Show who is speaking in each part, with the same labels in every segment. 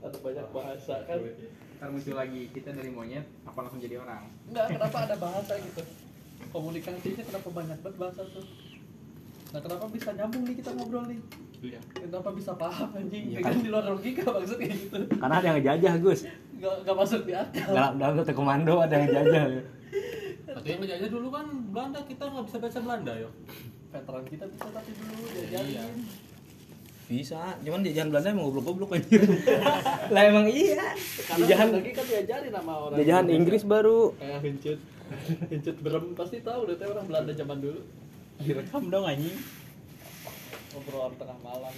Speaker 1: ada banyak bahasa kan
Speaker 2: Ntar muncul lagi kita dari monyet apa langsung jadi orang
Speaker 1: Enggak, kenapa ada bahasa gitu komunikasinya kenapa banyak banget bahasa tuh nah kenapa bisa nyambung nih kita ngobrol nih
Speaker 3: Iya.
Speaker 1: kenapa bisa paham anjing
Speaker 2: Iya
Speaker 1: kan di luar logika maksudnya gitu
Speaker 4: Karena ada yang ngejajah, Gus.
Speaker 1: nggak nggak masuk di akal
Speaker 4: Dalam dalam satu komando ada yang ngejajah.
Speaker 3: Atau yang ngejajah dulu kan Belanda kita nggak bisa baca Belanda yo.
Speaker 1: veteran kita bisa tapi dulu
Speaker 3: Iya.
Speaker 4: Bisa, cuman jajahan Belanda emang goblok-goblok anjir. lah emang iya.
Speaker 1: karena
Speaker 4: Jajahan
Speaker 1: lagi kan diajarin sama orang
Speaker 4: jajahan
Speaker 1: Indonesia.
Speaker 4: Inggris baru.
Speaker 1: kayak Hincut Hincut berem pasti tahu deh teh orang Belanda zaman dulu
Speaker 2: direkam dong anjing
Speaker 1: obrolan tengah malam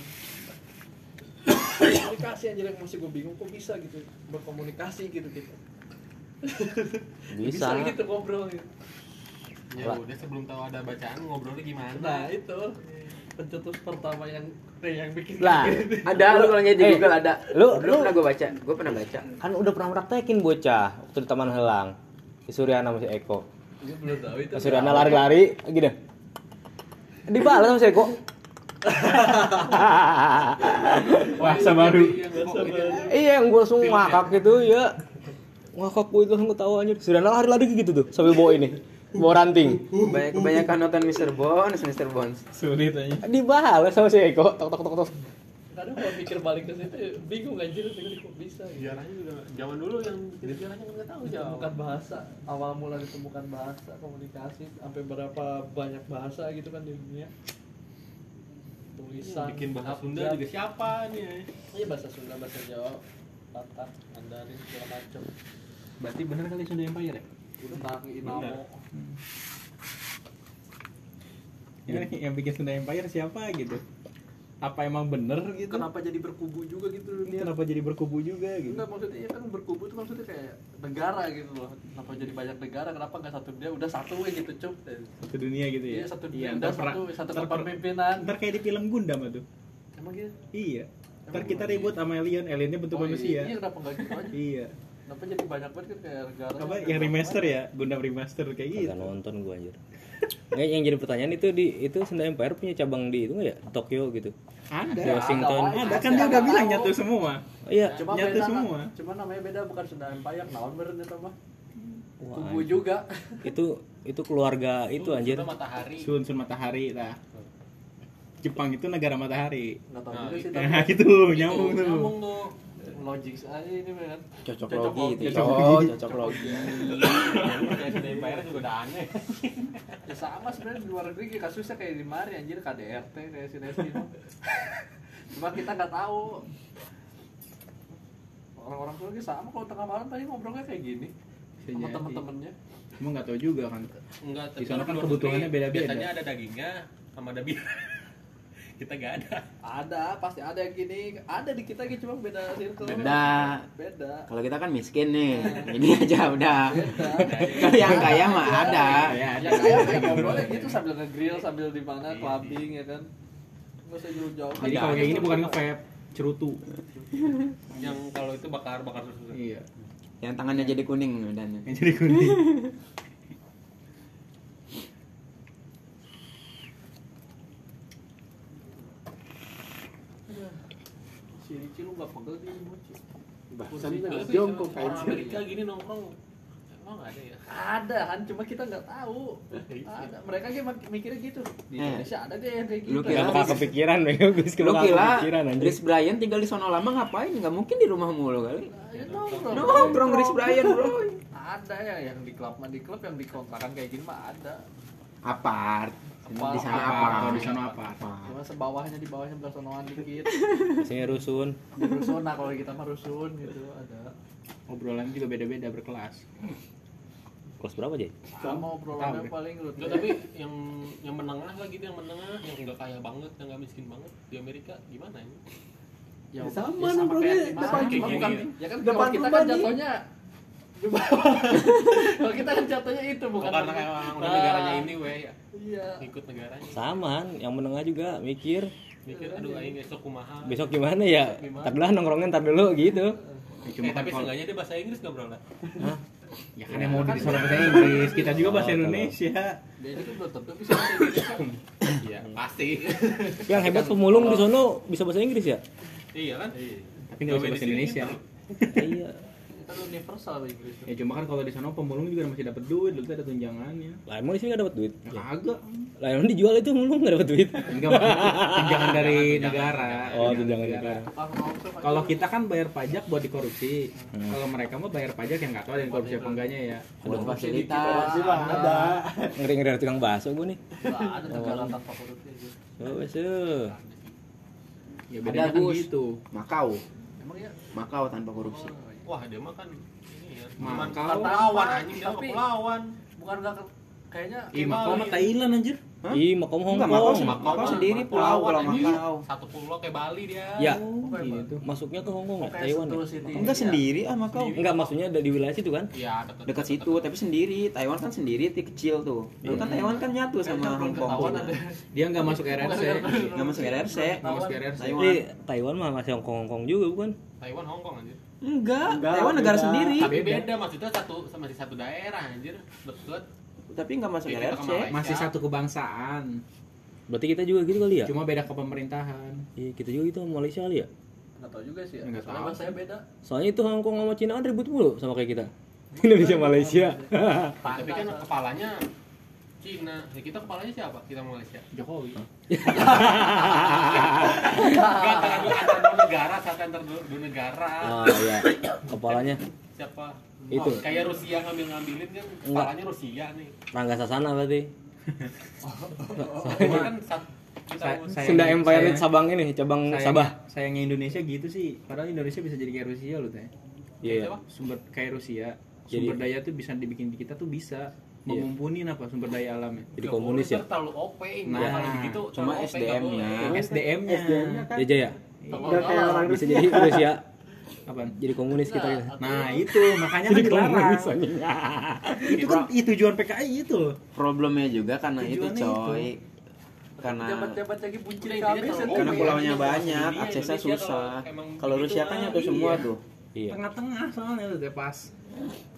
Speaker 1: komunikasi anjir yang masih gue bingung kok bisa gitu berkomunikasi gitu gitu
Speaker 4: Bisa.
Speaker 1: gitu ngobrol gitu.
Speaker 3: Ya udah sebelum tahu ada bacaan ngobrolnya gimana?
Speaker 1: nah itu pencetus pertama yang eh, yang bikin
Speaker 4: Lah,
Speaker 5: Ada lu kalau nyari di
Speaker 4: Eh,
Speaker 5: Google ada.
Speaker 4: lu- lu-
Speaker 5: pernah gue baca. Gue pernah baca.
Speaker 4: kan udah pernah praktekin bocah waktu di Taman Helang. Di Suryana masih Eko.
Speaker 1: gue belum tahu itu
Speaker 4: Di Suryana lari-lari gini. Dibalas sama si Eko.
Speaker 2: wah baru
Speaker 4: iya, yang gua langsung ngakak gitu ya. Ngakak gua itu langsung ketawa anjir. Suryana lari-lari gitu tuh sampai bawa ini. Bawa ranting.
Speaker 5: Banyak kebanyakan nonton Mr. Bones, Mr. Bones.
Speaker 2: sulit aja
Speaker 4: Dibalas sama si Eko. Tok tok tok tok.
Speaker 1: kadang kalau mikir balik ke situ bingung anjir ini kok bisa gitu.
Speaker 3: Sejarahnya juga zaman dulu yang sejarahnya nggak tahu jauh.
Speaker 1: ditemukan bahasa awal mula ditemukan bahasa komunikasi sampai berapa banyak bahasa gitu kan di dunia tulisan
Speaker 3: Bikin bahasa Sunda juga siapa nih?
Speaker 1: iya bahasa Sunda bahasa Jawa Batak Mandarin segala macam
Speaker 2: berarti bener kali Sunda Empire ya
Speaker 1: tentang Inamo
Speaker 2: Ini yang bikin Sunda Empire siapa gitu apa emang bener gitu
Speaker 1: kenapa jadi berkubu juga gitu dunia
Speaker 2: kenapa jadi berkubu juga gitu
Speaker 1: Enggak maksudnya ya kan berkubu itu maksudnya kayak negara gitu loh. Kenapa jadi banyak negara? Kenapa nggak satu dia udah satu aja gitu cup.
Speaker 2: satu dunia gitu ya
Speaker 1: Iya satu dunia
Speaker 2: iya,
Speaker 1: udah
Speaker 2: ntar
Speaker 1: satu satu
Speaker 2: ntar
Speaker 1: kepemimpinan.
Speaker 2: ntar kayak di film Gundam tuh
Speaker 1: Emang gitu?
Speaker 2: iya ntar
Speaker 1: Emang
Speaker 2: kita
Speaker 1: iya.
Speaker 2: ribut sama alien aliennya bentuk
Speaker 1: Oh,
Speaker 2: manusia
Speaker 1: Iya kenapa nggak gitu aja?
Speaker 2: iya
Speaker 1: Kenapa jadi banyak banget kan kayak negara?
Speaker 2: apa yang remaster ya Gundam remaster kayak gitu
Speaker 4: Kagak nonton gua anjir. Nggak, yang jadi pertanyaan itu di itu Sunda Empire punya cabang di itu nggak ya? Tokyo gitu.
Speaker 2: ada
Speaker 4: Di Washington.
Speaker 2: ada kan dia udah bilang nyatu semua
Speaker 4: Oh, iya.
Speaker 1: Cuma
Speaker 2: Nyatu
Speaker 1: beda,
Speaker 2: semua.
Speaker 1: Cuma namanya beda bukan Sunda Empire, naon beren itu mah.
Speaker 4: Wah,
Speaker 1: Kubu juga.
Speaker 4: itu itu keluarga itu anjir.
Speaker 3: Sunda matahari.
Speaker 2: Sun Sun Matahari lah Jepang itu negara matahari
Speaker 1: Enggak tahu
Speaker 3: Nah,
Speaker 1: juga sih
Speaker 2: nah
Speaker 1: tapi
Speaker 2: gitu nyambung tuh
Speaker 3: Nyambung tuh.
Speaker 1: Logik aja ini kan.
Speaker 5: Cocok
Speaker 1: Cocok
Speaker 5: logi.
Speaker 2: Cocok logi.
Speaker 5: cocok logi.
Speaker 3: Empire juga udah aneh.
Speaker 1: Ya sama sebenarnya di luar negeri kasusnya kayak di mari anjir KDRT kayak si Desti mah. Cuma kita nggak tahu. Orang-orang tuh lagi sama kalau tengah malam tadi ngobrolnya kayak gini sama temen-temennya.
Speaker 2: Emang nggak tahu juga kan
Speaker 3: Enggak,
Speaker 2: Di sana kan
Speaker 3: luar
Speaker 2: kebutuhannya beda-beda.
Speaker 3: Biasanya ada dagingnya sama ada bir. Kita gak ada.
Speaker 1: Ada, pasti ada yang gini. Ada di kita gitu cuma beda circle.
Speaker 5: Beda.
Speaker 1: Beda.
Speaker 5: Kalau kita kan miskin nih. Ini aja udah. Kalau yang kaya mah ada.
Speaker 2: ya
Speaker 1: Ya kayak kayak ngobrolnya gitu sambil nge-grill sambil di mana clubbing ya kan. Nggak usah jauh-jauh.
Speaker 2: jadi kalau kayak gini bukan nge-vape cerutu
Speaker 3: Yang kalau itu bakar bakar susu.
Speaker 2: iya
Speaker 5: Yang tangannya jadi kuning medannya.
Speaker 2: yang jadi kuning
Speaker 1: Si Ricci lu nggak pegel di mochi.
Speaker 5: Bahasan jongkok.
Speaker 3: Orang
Speaker 5: aja.
Speaker 3: Amerika gini nongkrong. Emang ada ya?
Speaker 1: Ada kan, cuma kita nggak tahu. Ada. Mereka kayak mak- mikirnya gitu. Di
Speaker 5: Eh.
Speaker 1: Indonesia ada deh yang kayak gitu.
Speaker 5: Lu kira-
Speaker 4: bakal kepikiran bego Gus
Speaker 5: Lu kira
Speaker 4: kepikiran anjir.
Speaker 5: Chris Brian tinggal di sono lama ngapain? Nggak mungkin di rumah mulu kali.
Speaker 1: Ya, nongkrong.
Speaker 5: Nongkrong Chris Brian bro.
Speaker 1: Ada ya yang di klub mah di klub yang di kontrakan kayak gini mah ada.
Speaker 5: Apart.
Speaker 1: Apart.
Speaker 5: Di sana
Speaker 2: apa kalau di sana apa
Speaker 1: Cuma sebawahnya di bawahnya belah sonoan dikit.
Speaker 4: Biasanya rusun.
Speaker 1: Di rusun nah kalau kita mah rusun gitu ada.
Speaker 2: obrolan juga beda-beda berkelas
Speaker 4: Kelas berapa, Jay?
Speaker 1: Sama obrolannya paling rutin.
Speaker 3: Tapi yang yang menengah lah gitu yang menengah yang enggak kaya banget yang enggak miskin banget di Amerika gimana ini
Speaker 1: Ya,
Speaker 5: sama,
Speaker 1: ya
Speaker 5: nongkrongnya
Speaker 1: kayak di mana,
Speaker 5: depan
Speaker 1: bukan ya kan
Speaker 5: Depan
Speaker 1: kita kan jatuhnya di bawah. kalau kita kan jatuhnya itu bukan
Speaker 3: karena emang udah
Speaker 1: Ah,
Speaker 3: negaranya ini weh ya
Speaker 1: Iya.
Speaker 3: ikut negaranya.
Speaker 4: Samaan, yang menengah juga mikir.
Speaker 3: Mikir aduh aing besok kumaha?
Speaker 4: Besok gimana ya? Ntar dulu nongkrongnya ntar dulu gitu.
Speaker 3: eh,
Speaker 2: cuma kan
Speaker 3: tapi
Speaker 2: kalau-
Speaker 3: seenggaknya dia bahasa Inggris nggak
Speaker 4: Hah?
Speaker 2: ya kan yang mau di sana bahasa Inggris. Kita juga bahasa
Speaker 4: Oh,
Speaker 2: Indonesia.
Speaker 1: Dia itu belum tentu bisa bahasa Inggris kan.
Speaker 3: iya pasti.
Speaker 4: Yang hebat pemulung di sono bisa bahasa Inggris ya?
Speaker 3: iya kan?
Speaker 2: Tapi nggak bisa bahasa Indonesia.
Speaker 4: Iya
Speaker 1: Kan universal Inggris.
Speaker 2: ya cuma kan kalau di sana pemulung juga masih dapat duit dulu tuh ada tunjangannya
Speaker 4: lah emang di sini nggak dapat duit
Speaker 2: ya kagak
Speaker 4: lah emang dijual itu mulung nggak dapat duit
Speaker 2: enggak tunjangan dari negara
Speaker 4: oh tunjangan negara
Speaker 1: Tukang
Speaker 2: kalau kita kan bayar pajak buat dikorupsi
Speaker 4: Hmm.
Speaker 2: kalau mereka mah bayar pajak yang nggak tahu ada yang korupsi apa enggaknya ya
Speaker 5: Ada fasilitas.
Speaker 6: Ada.
Speaker 4: ngeri ngeri tukang bakso gue nih
Speaker 1: ada negara tanpa korupsi.
Speaker 4: oh eh.
Speaker 2: ya bedanya kan gitu
Speaker 5: Makau.
Speaker 1: Emang ya?
Speaker 5: Makau tanpa korupsi.
Speaker 3: Wah, dia mah kan ini ya.
Speaker 2: Makau.
Speaker 3: Cuman kepulauan anjing dia
Speaker 1: Tapi-
Speaker 3: kepulauan.
Speaker 1: Bukan nggak ke- kayaknya
Speaker 2: Ih. Makau mah Thailand anjir.
Speaker 5: Hah?
Speaker 4: ih makau Hong
Speaker 5: Enggak, Makau,
Speaker 4: Kong
Speaker 5: Makau, sendiri pulau, pulau. Makau.
Speaker 3: Satu pulau kayak Bali dia.
Speaker 4: ya
Speaker 2: Oh, gitu.
Speaker 4: masuknya ke Hong Kong ya
Speaker 1: Kayak
Speaker 4: Taiwan ya?
Speaker 1: City.
Speaker 5: Enggak
Speaker 1: Iya.
Speaker 5: sendiri ah Makau.
Speaker 4: enggak maksudnya ada di wilayah situ kan
Speaker 3: Iya, dekat
Speaker 5: Dekat situ, tapi sendiri. Taiwan kan sendiri, ti kecil tuh. Dulu kan Taiwan kan nyatu sama Hong Kong.
Speaker 1: ada.
Speaker 2: Dia nggak masuk RRC.
Speaker 5: Nggak masuk RRC.
Speaker 2: Nggak masuk RRC.
Speaker 5: Taiwan.
Speaker 4: Mah masih Hong Kong Hong Kong juga bukan
Speaker 3: Taiwan Hong Kong anjir.
Speaker 5: Enggak,
Speaker 6: Enggak,
Speaker 5: Taiwan negara
Speaker 6: beda.
Speaker 5: sendiri.
Speaker 3: Tapi beda maksudnya satu sama di satu daerah anjir. Deket.
Speaker 5: Tapi nggak masuk
Speaker 3: Iya,
Speaker 5: RRC.
Speaker 2: Masih satu kebangsaan.
Speaker 4: berarti kita juga gitu kali ya
Speaker 2: Cuma beda kepemerintahan.
Speaker 4: iya kita juga gitu sama Malaysia kali ya
Speaker 1: Nggak tahu juga sih ya.
Speaker 2: Nggak
Speaker 1: Soalnya
Speaker 2: tahu.
Speaker 1: bahasanya beda.
Speaker 4: soalnya itu Hong Kong sama Cina kan ribut mulu sama kayak kita Indonesia Malaysia
Speaker 3: Tapi kan kepalanya Cina. Ya, kita kepalanya siapa? Kita Malaysia.
Speaker 2: Jokowi.
Speaker 3: Enggak terlalu antar dua negara, satu antar dua, negara.
Speaker 4: oh iya kepalanya
Speaker 3: Siapa?
Speaker 4: Itu.
Speaker 3: Oh, kayak Rusia ngambil-ngambilin kan kepalanya Rusia nih.
Speaker 4: Rangga Sasana berarti
Speaker 3: Ini kan sat, kita
Speaker 2: Sa- saya-
Speaker 4: Sunda Empire
Speaker 2: saya-
Speaker 4: cabang ini cabang
Speaker 2: Sayang-
Speaker 4: Sabah
Speaker 2: Sayangnya Indonesia gitu sih. Padahal Indonesia bisa jadi kayak Rusia loh teh.
Speaker 4: iya.
Speaker 3: Siapa?
Speaker 2: Sumber kayak Rusia.
Speaker 4: Jadi-
Speaker 2: Sumber daya tuh bisa dibikin di kita tuh bisa.
Speaker 4: Iya.
Speaker 2: Memumpunin apa sumber daya alamnya.
Speaker 4: jadi komunis
Speaker 3: boleh,
Speaker 4: ya
Speaker 3: terlalu OP ini.
Speaker 2: Nah,
Speaker 3: kalau begitu
Speaker 5: cuma SDM-nya.
Speaker 2: SDM-nya.
Speaker 6: Kan
Speaker 4: ya
Speaker 6: udah kayak orang
Speaker 4: bisa jadi Rusia
Speaker 2: Apaan?
Speaker 4: jadi komunis kita ya
Speaker 2: Nah itu makanya kan dilarang. itu kan itu tujuan PKI itu.
Speaker 5: Problemnya juga karena itu coy. Karena
Speaker 1: Jabat-jabat lagi buncit
Speaker 3: Nah,
Speaker 5: karena pulaunya
Speaker 3: Indonesia
Speaker 5: banyak,
Speaker 3: sendiri,
Speaker 5: aksesnya susah.
Speaker 3: kalau begitu
Speaker 5: Rusia kan nyatu semua
Speaker 3: iya.
Speaker 5: tuh.
Speaker 4: iya
Speaker 2: Tengah-tengah soalnya tuh teh pas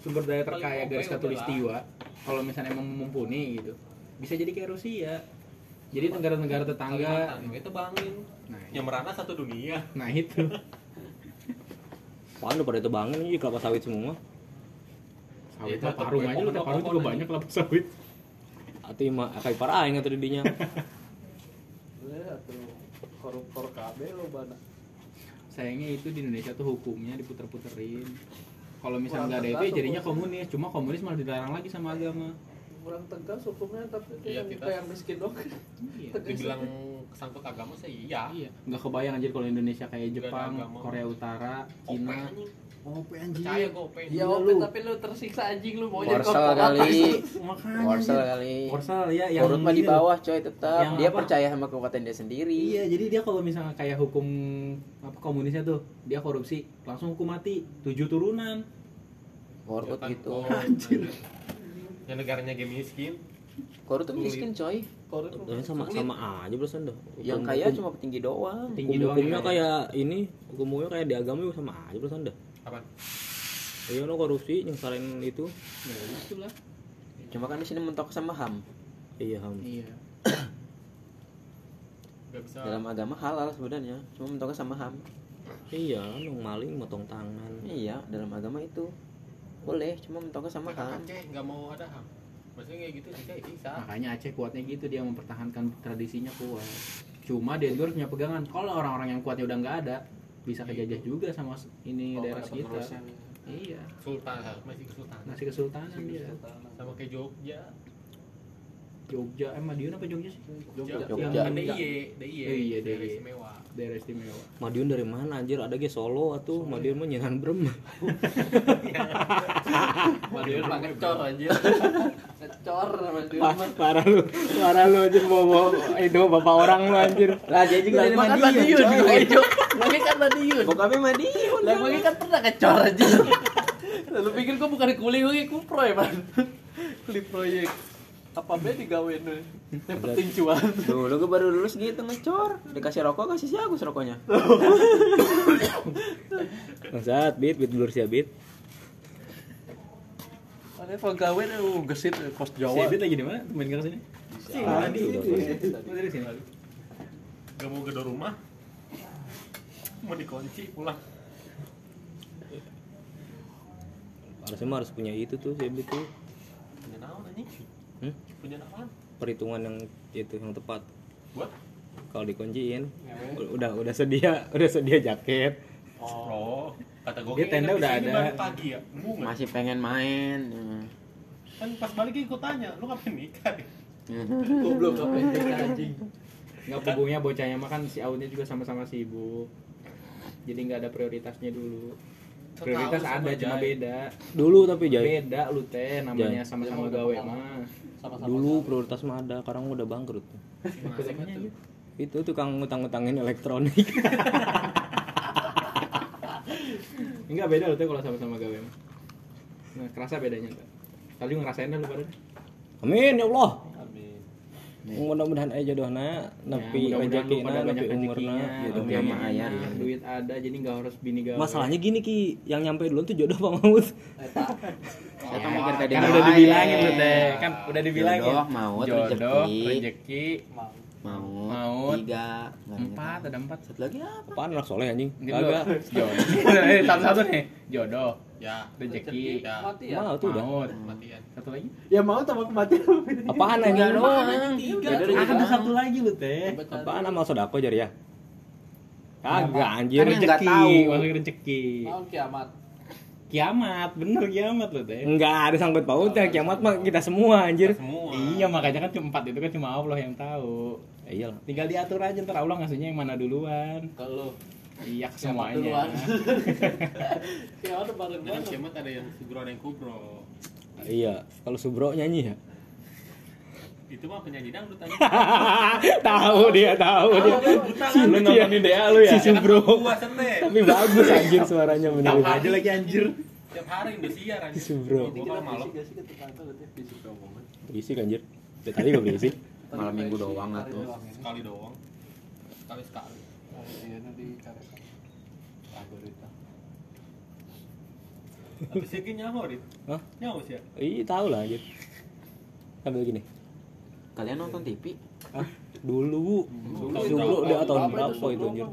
Speaker 2: sumber daya terkaya garis katulistiwa. Kalau misalnya emang mumpuni gitu, bisa jadi kayak Rusia. Jadi negara-negara tetangga.
Speaker 3: Kalimantan, itu bangin.
Speaker 2: Nah,
Speaker 3: Yang merana satu dunia.
Speaker 2: nah itu.
Speaker 4: Apaan udah pada itu bangun ini kelapa sawit semua
Speaker 2: Sawit
Speaker 3: Itu
Speaker 2: mah parung aja lu, parung juga
Speaker 3: aja.
Speaker 2: banyak kelapa sawit.
Speaker 4: atau mah kayak para aing atau didinya
Speaker 1: Eh, atuh koruptor kabeh lo bana.
Speaker 2: Sayangnya itu di Indonesia tuh hukumnya diputer-puterin. Kalau misalnya nggak ada itu ya jadinya komunis. Cuma komunis malah dilarang lagi sama agama.
Speaker 1: Kurang tegas hukumnya tapi
Speaker 3: Iya,
Speaker 1: yang
Speaker 3: kita-
Speaker 1: kayak miskin dong.
Speaker 2: Iya.
Speaker 3: Dibilang
Speaker 1: aja.
Speaker 3: kesangkut agama sih iya.
Speaker 2: Iya, nggak kebayang anjir kalau Indonesia kayak Jepang. Korea Utara,
Speaker 3: OP
Speaker 2: Cina.
Speaker 3: anjing.
Speaker 2: OP
Speaker 3: Percaya gue OP.
Speaker 1: Ya
Speaker 2: Gila
Speaker 1: oke
Speaker 2: lu.
Speaker 1: tapi lu tersiksa anjing lu mau korporat.
Speaker 5: kali.
Speaker 2: Makanya.
Speaker 5: Korsel kali.
Speaker 2: Korsel ya yang
Speaker 5: Korut mah di
Speaker 2: ini
Speaker 5: bawah coy tetap.
Speaker 2: Yang
Speaker 5: Dia
Speaker 2: apa?
Speaker 5: percaya sama kekuatan dia sendiri.
Speaker 2: Iya, jadi dia kalau misalnya kayak hukum apa komunisnya tuh, dia korupsi, langsung hukum mati, tujuh turunan.
Speaker 5: Korut
Speaker 3: Ya
Speaker 5: gitu.
Speaker 3: anjing. Yang negaranya game miskin.
Speaker 5: Korut tuh miskin coy.
Speaker 1: Korut
Speaker 4: tapi sama sama aja berusan dah
Speaker 5: Yang kaya cuma petinggi doang.
Speaker 2: Tinggi doang
Speaker 4: hukumnya
Speaker 2: ya.
Speaker 4: kayak ini hukumnya kayak di agama juga sama aja berusan dah
Speaker 3: Apa?
Speaker 4: iya no korupsi yang selain itu
Speaker 2: Ya itulah.
Speaker 5: Cuma kan di sini mentok sama HAM.
Speaker 4: iya ham
Speaker 2: Iya.
Speaker 3: Bisa.
Speaker 5: Dalam agama halal sebenarnya. Cuma mentoknya sama HAM.
Speaker 4: iya nong maling motong tangan
Speaker 5: Iya, dalam agama itu boleh, cuma mentoknya sama
Speaker 3: Mereka
Speaker 5: HAM.
Speaker 3: Aceh nggak mau ada ham. Maksudnya kayak gitu kayak bisa.
Speaker 2: Makanya Aceh kuatnya gitu dia mempertahankan tradisinya kuat. Cuma dia punya pegangan. Kalau orang-orang yang kuatnya udah nggak ada, bisa kejajah juga sama ini
Speaker 1: Oh,
Speaker 2: daerah sekitar. Iya,
Speaker 3: Sultan masih kesultanan.
Speaker 2: masih kesultanan dia.
Speaker 3: Sama kayak Jogja.
Speaker 2: Jogja, eh Madiun apa Jogja sih?
Speaker 3: Jogja.
Speaker 5: Jogja.
Speaker 3: Yang DIY, DIY.
Speaker 2: Oh iya,
Speaker 3: daerah istimewa.
Speaker 2: Daerah istimewa.
Speaker 4: Madiun dari mana anjir ada ge Solo atuh Madiun mah nyenan brem
Speaker 1: Madiun mah ngecor anjir. Ngecor Madiun mah.
Speaker 4: parah lu parah lu anjir bawa bawa itu bapak orang lu anjir
Speaker 5: Lah dia juga
Speaker 1: Lah
Speaker 5: dari Madiun.
Speaker 1: Madiun Lagi kan Madiun.
Speaker 5: Bokapnya Madiun.
Speaker 1: Lah gue kan pernah ngecor aja. Lalu pikir gue bukan kuli gue kupro ya, Man. Kuli proyek. Apa be digawein we. Yang penting cuan.
Speaker 5: Dulu gue baru lulus gitu ngecor. Dikasih rokok kasih si Agus rokoknya.
Speaker 4: Bangsat bit bit dulur sia bit
Speaker 1: Ada pegawai lu gesit kos
Speaker 2: Si
Speaker 1: Jawa.
Speaker 2: Ebit lagi di mana? Main ke sini?
Speaker 6: Tadi.
Speaker 2: Oh, dari sini.
Speaker 3: Gak mau gedor rumah mau dikunci pulang.
Speaker 4: Harusnya mah harus punya itu tuh saya itu
Speaker 3: punya naon anjing?
Speaker 4: Hmm?
Speaker 3: punya naon
Speaker 4: perhitungan yang itu yang tepat.
Speaker 3: Buat?
Speaker 4: Kalau dikunciin
Speaker 1: ya,
Speaker 4: udah udah sedia udah sedia jaket.
Speaker 3: Oh kata gue
Speaker 2: dia tenda udah ada.
Speaker 3: pagi ya. Bunga.
Speaker 5: masih pengen main ya.
Speaker 3: kan pas balik ikut tanya lu ngapain nikah?
Speaker 1: Gue belum ngapain nikah anjing.
Speaker 2: Enggak punggungnya bocahnya makan si Aunnya juga sama-sama sibuk. Jadi nggak ada prioritasnya dulu. Prioritas ada cuma beda.
Speaker 4: dulu tapi jay
Speaker 2: Beda lu teh namanya sama-sama gawe mah.
Speaker 1: Sama-sama.
Speaker 4: dulu prioritas mah ada sekarang udah bangkrut itu tukang ngutang-ngutangin elektronik
Speaker 2: Enggak beda lu teh kalau sama-sama gawe mah. Nah, kerasa bedanya enggak? Tadi ngerasain dah lu pada.
Speaker 4: amin ya Allah. Mudah-mudahan aja jodohna nepi
Speaker 2: Ya,
Speaker 4: rezekina
Speaker 2: pada banyak
Speaker 4: nepi umurna gitu
Speaker 2: yang
Speaker 5: Sama ayah.
Speaker 2: duit ada jadi nggak harus bini gawe.
Speaker 4: masalahnya gini ki yang nyampe dulu tuh jodoh Pak Mahmud
Speaker 1: Eta.
Speaker 5: Saya mikir tadi
Speaker 2: kan udah dibilangin lu teh, kan udah dibilangin.
Speaker 5: Jodoh, maut,
Speaker 2: Jodoh,
Speaker 5: rezeki.
Speaker 2: rezeki,
Speaker 1: Mau.
Speaker 5: Maut,
Speaker 2: Maut.
Speaker 5: tiga,
Speaker 2: empat ada empat.
Speaker 5: Satu lagi apa?
Speaker 4: apaan anak soleh anjing kagak.
Speaker 2: Jodoh. Eh, Satu-satu nih. Jodoh,
Speaker 3: ya
Speaker 2: rezeki,
Speaker 3: ya
Speaker 1: Mati ya.
Speaker 4: mau tuh udah
Speaker 2: maut.
Speaker 3: matian
Speaker 2: Satu lagi.
Speaker 6: Ya mau sama kematian.
Speaker 4: apaan anjing
Speaker 5: Tiga doang. rezeki.
Speaker 2: ada satu lagi lu teh.
Speaker 4: Apaan amal sodako jari ya kagak anjir
Speaker 5: Kan tahu.
Speaker 2: masuk rezeki.
Speaker 1: Kiamat.
Speaker 2: Kiamat, bener kiamat lu teh.
Speaker 4: enggak ada sangkut pautnya kiamat mah kita semua anjir
Speaker 3: semua
Speaker 2: Iya makanya kan cuma empat itu kan cuma Allah yang tahu.
Speaker 4: Iyalah
Speaker 2: Tinggal diatur aja ntar Allah ngasihnya yang mana duluan.
Speaker 1: Kalau
Speaker 2: Iya ke semuanya.
Speaker 1: Kiamat bareng
Speaker 3: Kan
Speaker 1: banget.
Speaker 3: kiamat ada yang subro ada yang kubro?
Speaker 4: Iya kalau subro nyanyi ya?
Speaker 3: Itu mah penyanyi dangdut tadi
Speaker 4: tahu dia tahu dia. si
Speaker 2: Lu nontonin dia lu ya.
Speaker 4: si subro.
Speaker 3: Sete.
Speaker 4: Tapi bagus anjir suaranya bener
Speaker 2: Tahu aja lagi anjir.
Speaker 3: tiap hari Indosiar anjir.
Speaker 4: Subro.
Speaker 1: fisik omongan.
Speaker 4: berisik anjir. Dari tadi gak berisik
Speaker 5: Malam minggu doang lah tuh.
Speaker 3: sekali doang. Sekali sekali
Speaker 1: Iya nanti karek. Algoritma.
Speaker 3: tapi sih gini nyaho dit
Speaker 4: Hah?
Speaker 3: nyaho sih ya
Speaker 4: iya tahu lah anjir sambil gini
Speaker 5: Kalian nonton TV?
Speaker 4: ah dulu
Speaker 3: Dulu.
Speaker 4: subro dia tahun
Speaker 1: Berapa itu
Speaker 4: itu anjir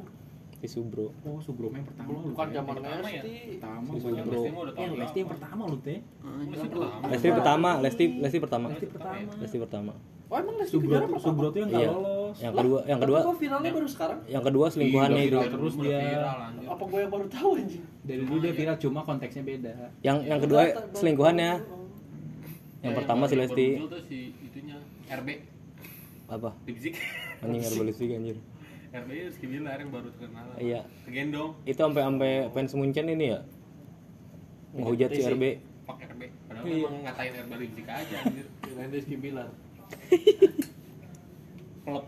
Speaker 4: si subro
Speaker 2: Oh, Subro yang pertama lu.
Speaker 1: Bukan zaman
Speaker 3: Pertama ya?
Speaker 1: Lesti.
Speaker 2: pertama.
Speaker 4: Subro.
Speaker 2: zaman-
Speaker 3: Lesti udah
Speaker 2: Eh, Lesti yang pertama lu teh.
Speaker 3: Lesti pertama
Speaker 4: Lesti pertama Lesti Lesti pertama
Speaker 2: Lesti pertama.
Speaker 4: Lesti pertama
Speaker 1: Oh emang Lesti
Speaker 2: Subro
Speaker 1: pertama?
Speaker 2: Subro tuh yang nggak
Speaker 4: Iya. Yang kedua yang kedua
Speaker 1: kok viralnya baru sekarang?
Speaker 4: yang kedua selingkuhannya
Speaker 2: Iya,
Speaker 4: itu
Speaker 2: terus dia.
Speaker 3: viral.
Speaker 1: Apa gue yang baru tahu anjing?
Speaker 2: Dari dulu dia viral cuma konteksnya beda.
Speaker 4: yang yang kedua selingkuhannya yang
Speaker 3: Ya,
Speaker 4: pertama si Lesti
Speaker 3: si itunya RB
Speaker 4: apa
Speaker 3: Lipzik
Speaker 4: anjing revolusi anjir
Speaker 3: RB Rizky Bilar yang baru terkenal
Speaker 4: Iya.
Speaker 3: kegendong
Speaker 4: itu sampai sampai fans Munchen ini ya menghujat si RB
Speaker 3: pak RB padahal
Speaker 4: Iya.
Speaker 3: emang ngatain RB Lipzik aja anjir
Speaker 1: Rizky Bilar.
Speaker 3: klub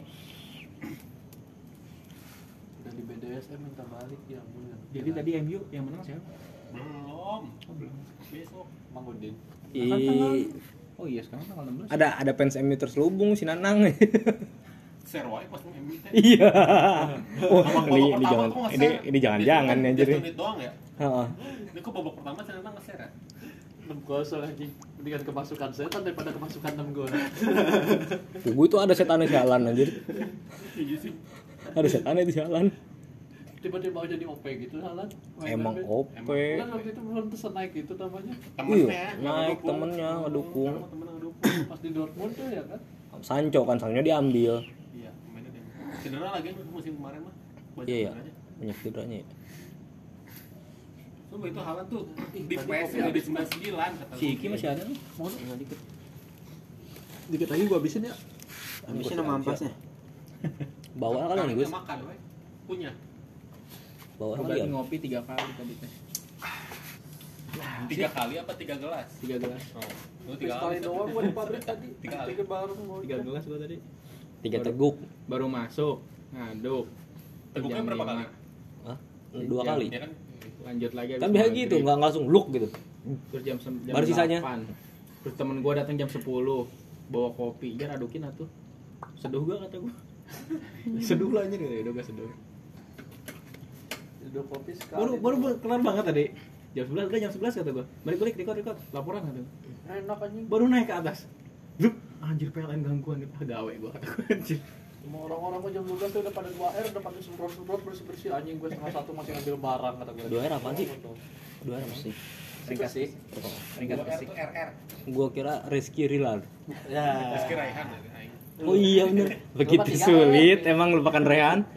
Speaker 1: Udah di BDSM minta balik ya ampun.
Speaker 2: Jadi tadi MU yang menang siapa?
Speaker 3: belum. Besok.
Speaker 1: Mangudin.
Speaker 4: I,
Speaker 2: Oh iya sekarang tanggal 16.
Speaker 4: ada ada fans MU terselubung si Nanang.
Speaker 3: Share wae pas mau MU teh.
Speaker 4: Iya. Oh ini ini jangan ini ini jangan jangan anjir.
Speaker 3: menit doang ya?
Speaker 4: Heeh.
Speaker 3: ini kok babak pertama saya nge-share ya
Speaker 1: 6 kosong anjing. Mendingan kemasukan setan daripada kemasukan 6 gol.
Speaker 4: Tugu itu ada setannya sialan anjir.
Speaker 3: Iya sih.
Speaker 4: Ada setannya itu sialan
Speaker 1: Tiba-tiba mau jadi OP gitu halan.
Speaker 4: emang OP
Speaker 1: Kan waktu itu belum pesan naik gitu namanya.
Speaker 4: iya naik temennya ngedukung
Speaker 3: temen ngedukung
Speaker 1: Pas di Dortmund tuh ya kan.
Speaker 4: Sancho kan Sancho diambil
Speaker 3: iya cedera lagi musim kemarin mah. Banyak
Speaker 4: iya iya. Banyak cederanya. Ya.
Speaker 3: Coba itu Haaland tuh di PS di 99 kata
Speaker 2: Si Iki masih ada nih.
Speaker 5: Mau tinggal dikit.
Speaker 6: Dikit lagi gua habisin ya.
Speaker 5: Habisin sama ampasnya.
Speaker 4: bawa kali nih Gus
Speaker 3: makan we. punya
Speaker 4: bawa
Speaker 2: Gua
Speaker 4: kali ya
Speaker 2: lagi ngopi tiga kali tadi teh.
Speaker 3: tiga kali apa tiga gelas
Speaker 2: Tiga gelas.
Speaker 3: oh lu tiga kali
Speaker 1: doang gua di pabrik tadi.
Speaker 3: Tiga kali.
Speaker 1: Tiga baru mau.
Speaker 2: Tiga gelas gua tadi.
Speaker 4: tiga teguk
Speaker 2: Baru masuk, ngaduk.
Speaker 3: teguknya berapa kali
Speaker 4: Hah? dua kali
Speaker 3: ya kan
Speaker 2: Lanjut lagi.
Speaker 4: kan
Speaker 2: habis
Speaker 4: biasa
Speaker 2: maghrib.
Speaker 4: gitu nggak langsung look gitu
Speaker 2: Terus jam, jam
Speaker 4: Baru sisanya?
Speaker 2: 8. Terus temen gua datang jam 10 bawa kopi, jar adukin atuh. Seduh gua kata gua. seduh lah anjir ya udah gak seduh.
Speaker 1: Udah kopi sekali.
Speaker 2: Baru baru baru kelar banget tadi. Jam 11 udah jam 11 kata gua. Balik balik record record laporan kata
Speaker 1: enak anjing.
Speaker 2: Baru naik ke atas. Zup, anjir PLN gangguan. Ah, gawe gua kata gua anjir.
Speaker 1: Semua orang-orang jam 12 tuh udah pada dua air, udah pada semprot-semprot bersih-bersih anjing gua setengah satu masih ngambil barang kata.
Speaker 4: Dua air apaan sih? dua apa sih
Speaker 2: ringkas sih ringkas
Speaker 3: RR.
Speaker 4: Gua kira Rizky Rilar.
Speaker 1: Ya.
Speaker 3: Rizky Raihan dari Aing.
Speaker 4: Oh iya bener. Begitu sulit emang lupakan Rehan.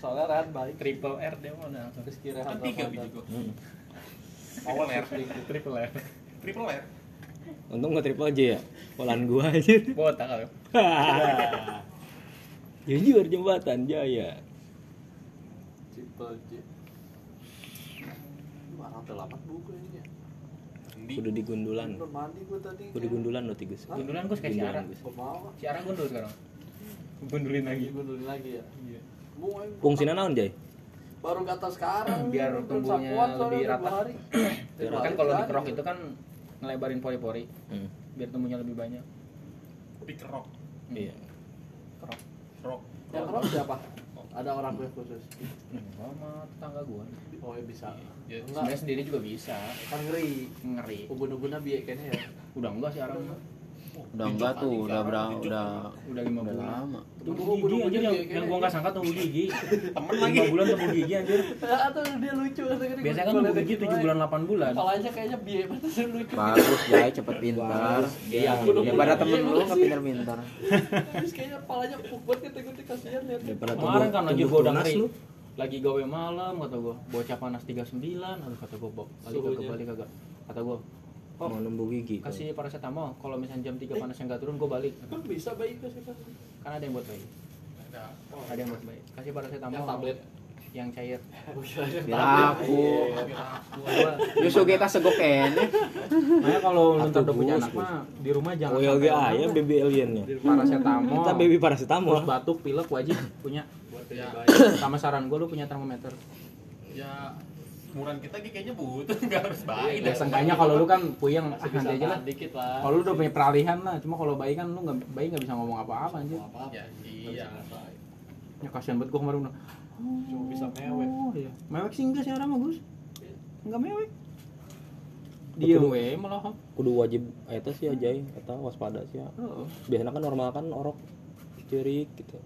Speaker 1: Soalnya Rehan baik.
Speaker 2: triple R dia mau
Speaker 1: Rizky Rehan.
Speaker 3: Kan tiga biji gua. Awal R.
Speaker 2: triple R
Speaker 3: Triple R.
Speaker 4: Untung gak triple J ya. Polan gua aja.
Speaker 2: botak kalau
Speaker 4: Jujur jembatan jaya.
Speaker 1: Mana terlambat buku ini ya?
Speaker 4: Kudu di gundulan.
Speaker 1: Belum mandi gua tadi.
Speaker 4: Kudu gundulan lo tigus.
Speaker 2: gundulan gue kayak
Speaker 4: Gundulan,
Speaker 2: siara
Speaker 4: Gus.
Speaker 1: Gua mau.
Speaker 2: siara gundul sekarang gundulin lagi
Speaker 1: Gundulin lagi ya.
Speaker 2: Iya.
Speaker 4: Fungsinya naon Jay?
Speaker 1: baru kata sekarang
Speaker 2: Biar tumbuhnya lebih rata. kan kalau
Speaker 1: tiga
Speaker 2: di kerok
Speaker 1: hari.
Speaker 2: itu kan ngelebarin pori-pori
Speaker 4: Hmm.
Speaker 2: biar tumbuhnya lebih banyak
Speaker 3: Dikerok.
Speaker 4: Iya.
Speaker 2: Kerok.
Speaker 1: yang kerok siapa? Ada orang khusus.
Speaker 2: Enggak sama tetangga gua.
Speaker 1: Oh ya bisa.
Speaker 3: Ya,
Speaker 2: sebenarnya sendiri juga bisa.
Speaker 1: Kan ngeri.
Speaker 2: Ngeri.
Speaker 1: Ubun-ubunnya biaya kayaknya ya.
Speaker 2: Udah enggak sih arang
Speaker 5: Udah enggak tuh, udah berapa udah
Speaker 2: udah lima
Speaker 5: udah
Speaker 2: bulan.
Speaker 5: lama.
Speaker 2: tumbuh
Speaker 1: Tumbuh
Speaker 2: gigi anjir
Speaker 1: ubun-ubunnya
Speaker 2: yang, yang gua nggak sangka tumbuh gigi.
Speaker 3: Temen lagi.
Speaker 2: lima bulan tumbuh gigi anjir
Speaker 1: atau dia lucu
Speaker 2: biasanya kan tumbuh gigi tujuh bulan delapan bulan.
Speaker 1: Kepalanya kayaknya biaya pantasnya lucu.
Speaker 5: Bagus Jai cepet pintar.
Speaker 2: Iya,
Speaker 5: Daripada temen lu nggak pintar-pintar.
Speaker 1: terus kayaknya kepalanya empuk banget kata-kata kasihan lihat
Speaker 4: Daripada
Speaker 2: kemarin kan anjir
Speaker 4: tumbuh
Speaker 2: gua udah ngeri lagi gawe malam kata gua. Bocah panas 39 aduh kata gua balik kagak balik kagak. Kata gua
Speaker 4: Mau nembus gigi.
Speaker 2: kasih paracetamol. Kalau misalnya jam 3 panas yang gak turun gua balik.
Speaker 1: Kan bisa bayi ke sih kan
Speaker 2: kan ada yang buat bayi.
Speaker 3: Ada.
Speaker 2: ada yang buat bayi. Kasih paracetamol.
Speaker 1: Yang tablet.
Speaker 2: Yang cair.
Speaker 5: Biar aku. Justru kita segok kene.
Speaker 2: makanya kalau lu ntar udah punya anak mah di rumah jangan
Speaker 4: Oh ya ayah baby aliennya.
Speaker 2: paracetamol.
Speaker 4: Kita baby
Speaker 2: terus
Speaker 4: paracetamol.
Speaker 2: batuk pilek wajib punya.
Speaker 3: Ya.
Speaker 2: sama saran gua lu punya termometer.
Speaker 3: Ya umuran kita kayaknya butuh nggak harus bayi
Speaker 2: ya
Speaker 3: dah.
Speaker 2: seenggaknya kalau lu kan puyeng ah,
Speaker 1: masih bisa
Speaker 2: nanti aja lah.
Speaker 1: dikit lah.
Speaker 2: Kalau lu udah punya peralihan lah cuma kalau bayi kan lu nggak bayi nggak bisa ngomong apa-apa anjir.
Speaker 1: apa apa
Speaker 3: Ya, iya.
Speaker 2: ya kasihan banget gua kemarin udah.
Speaker 1: Cuma bisa mewek.
Speaker 2: oh iya. Mewek sih enggak sih orang mah Gus. Enggak mewek. Dia we malah.
Speaker 4: Kudu wajib eta sih aja eta waspada sih. ya.
Speaker 2: oh.
Speaker 4: Biasanya kan normal kan orok cerik gitu.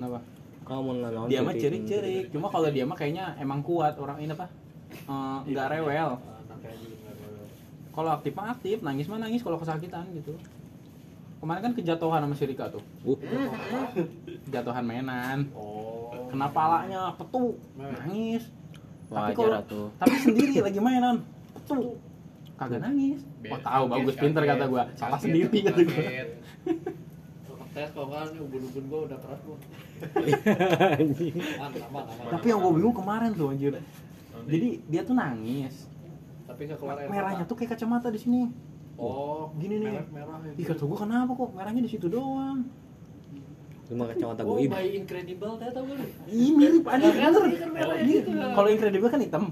Speaker 2: kenapa?
Speaker 4: Kamu
Speaker 2: dia mah cerik-cerik. Cuma kalau dia mah kayaknya emang kuat orang ini apa nggak rewel.
Speaker 1: anaknya juga nggak rewel.
Speaker 2: Kalau aktif mah aktif nangis mah nangis kalau kesakitan gitu. Kemarin kan kejatuhan sama si Rika tuh.
Speaker 4: Uh,
Speaker 2: jatuhan mainan.
Speaker 1: Oh.
Speaker 2: Kena palanya petu nangis. Tapi
Speaker 5: Wajar
Speaker 2: kalau tapi sendiri lagi mainan petu. Kagak nangis. Wah tahu bagus pinter kata gua. salah sendiri kata gua.
Speaker 1: Kalau tes kalau kan ubun-ubun gua udah keras gua.
Speaker 2: Tapi yang gua bingung kemarin tuh anjir jadi dia tuh nangis
Speaker 1: tapi nggak keluar air
Speaker 2: merahnya
Speaker 1: mata.
Speaker 2: tuh kayak kacamata di sini
Speaker 1: oh
Speaker 2: Gini nih.
Speaker 1: merah merah ya.
Speaker 2: Ih kata kenapa kok merahnya di situ doang
Speaker 4: Cuma kacamata
Speaker 1: oh
Speaker 4: gue.
Speaker 1: bayi incredible teh tau gak lu
Speaker 2: Ih mirip anjir bener.
Speaker 1: kan merah
Speaker 2: Iya.
Speaker 1: gitu.
Speaker 2: Kalau incredible kan hitam.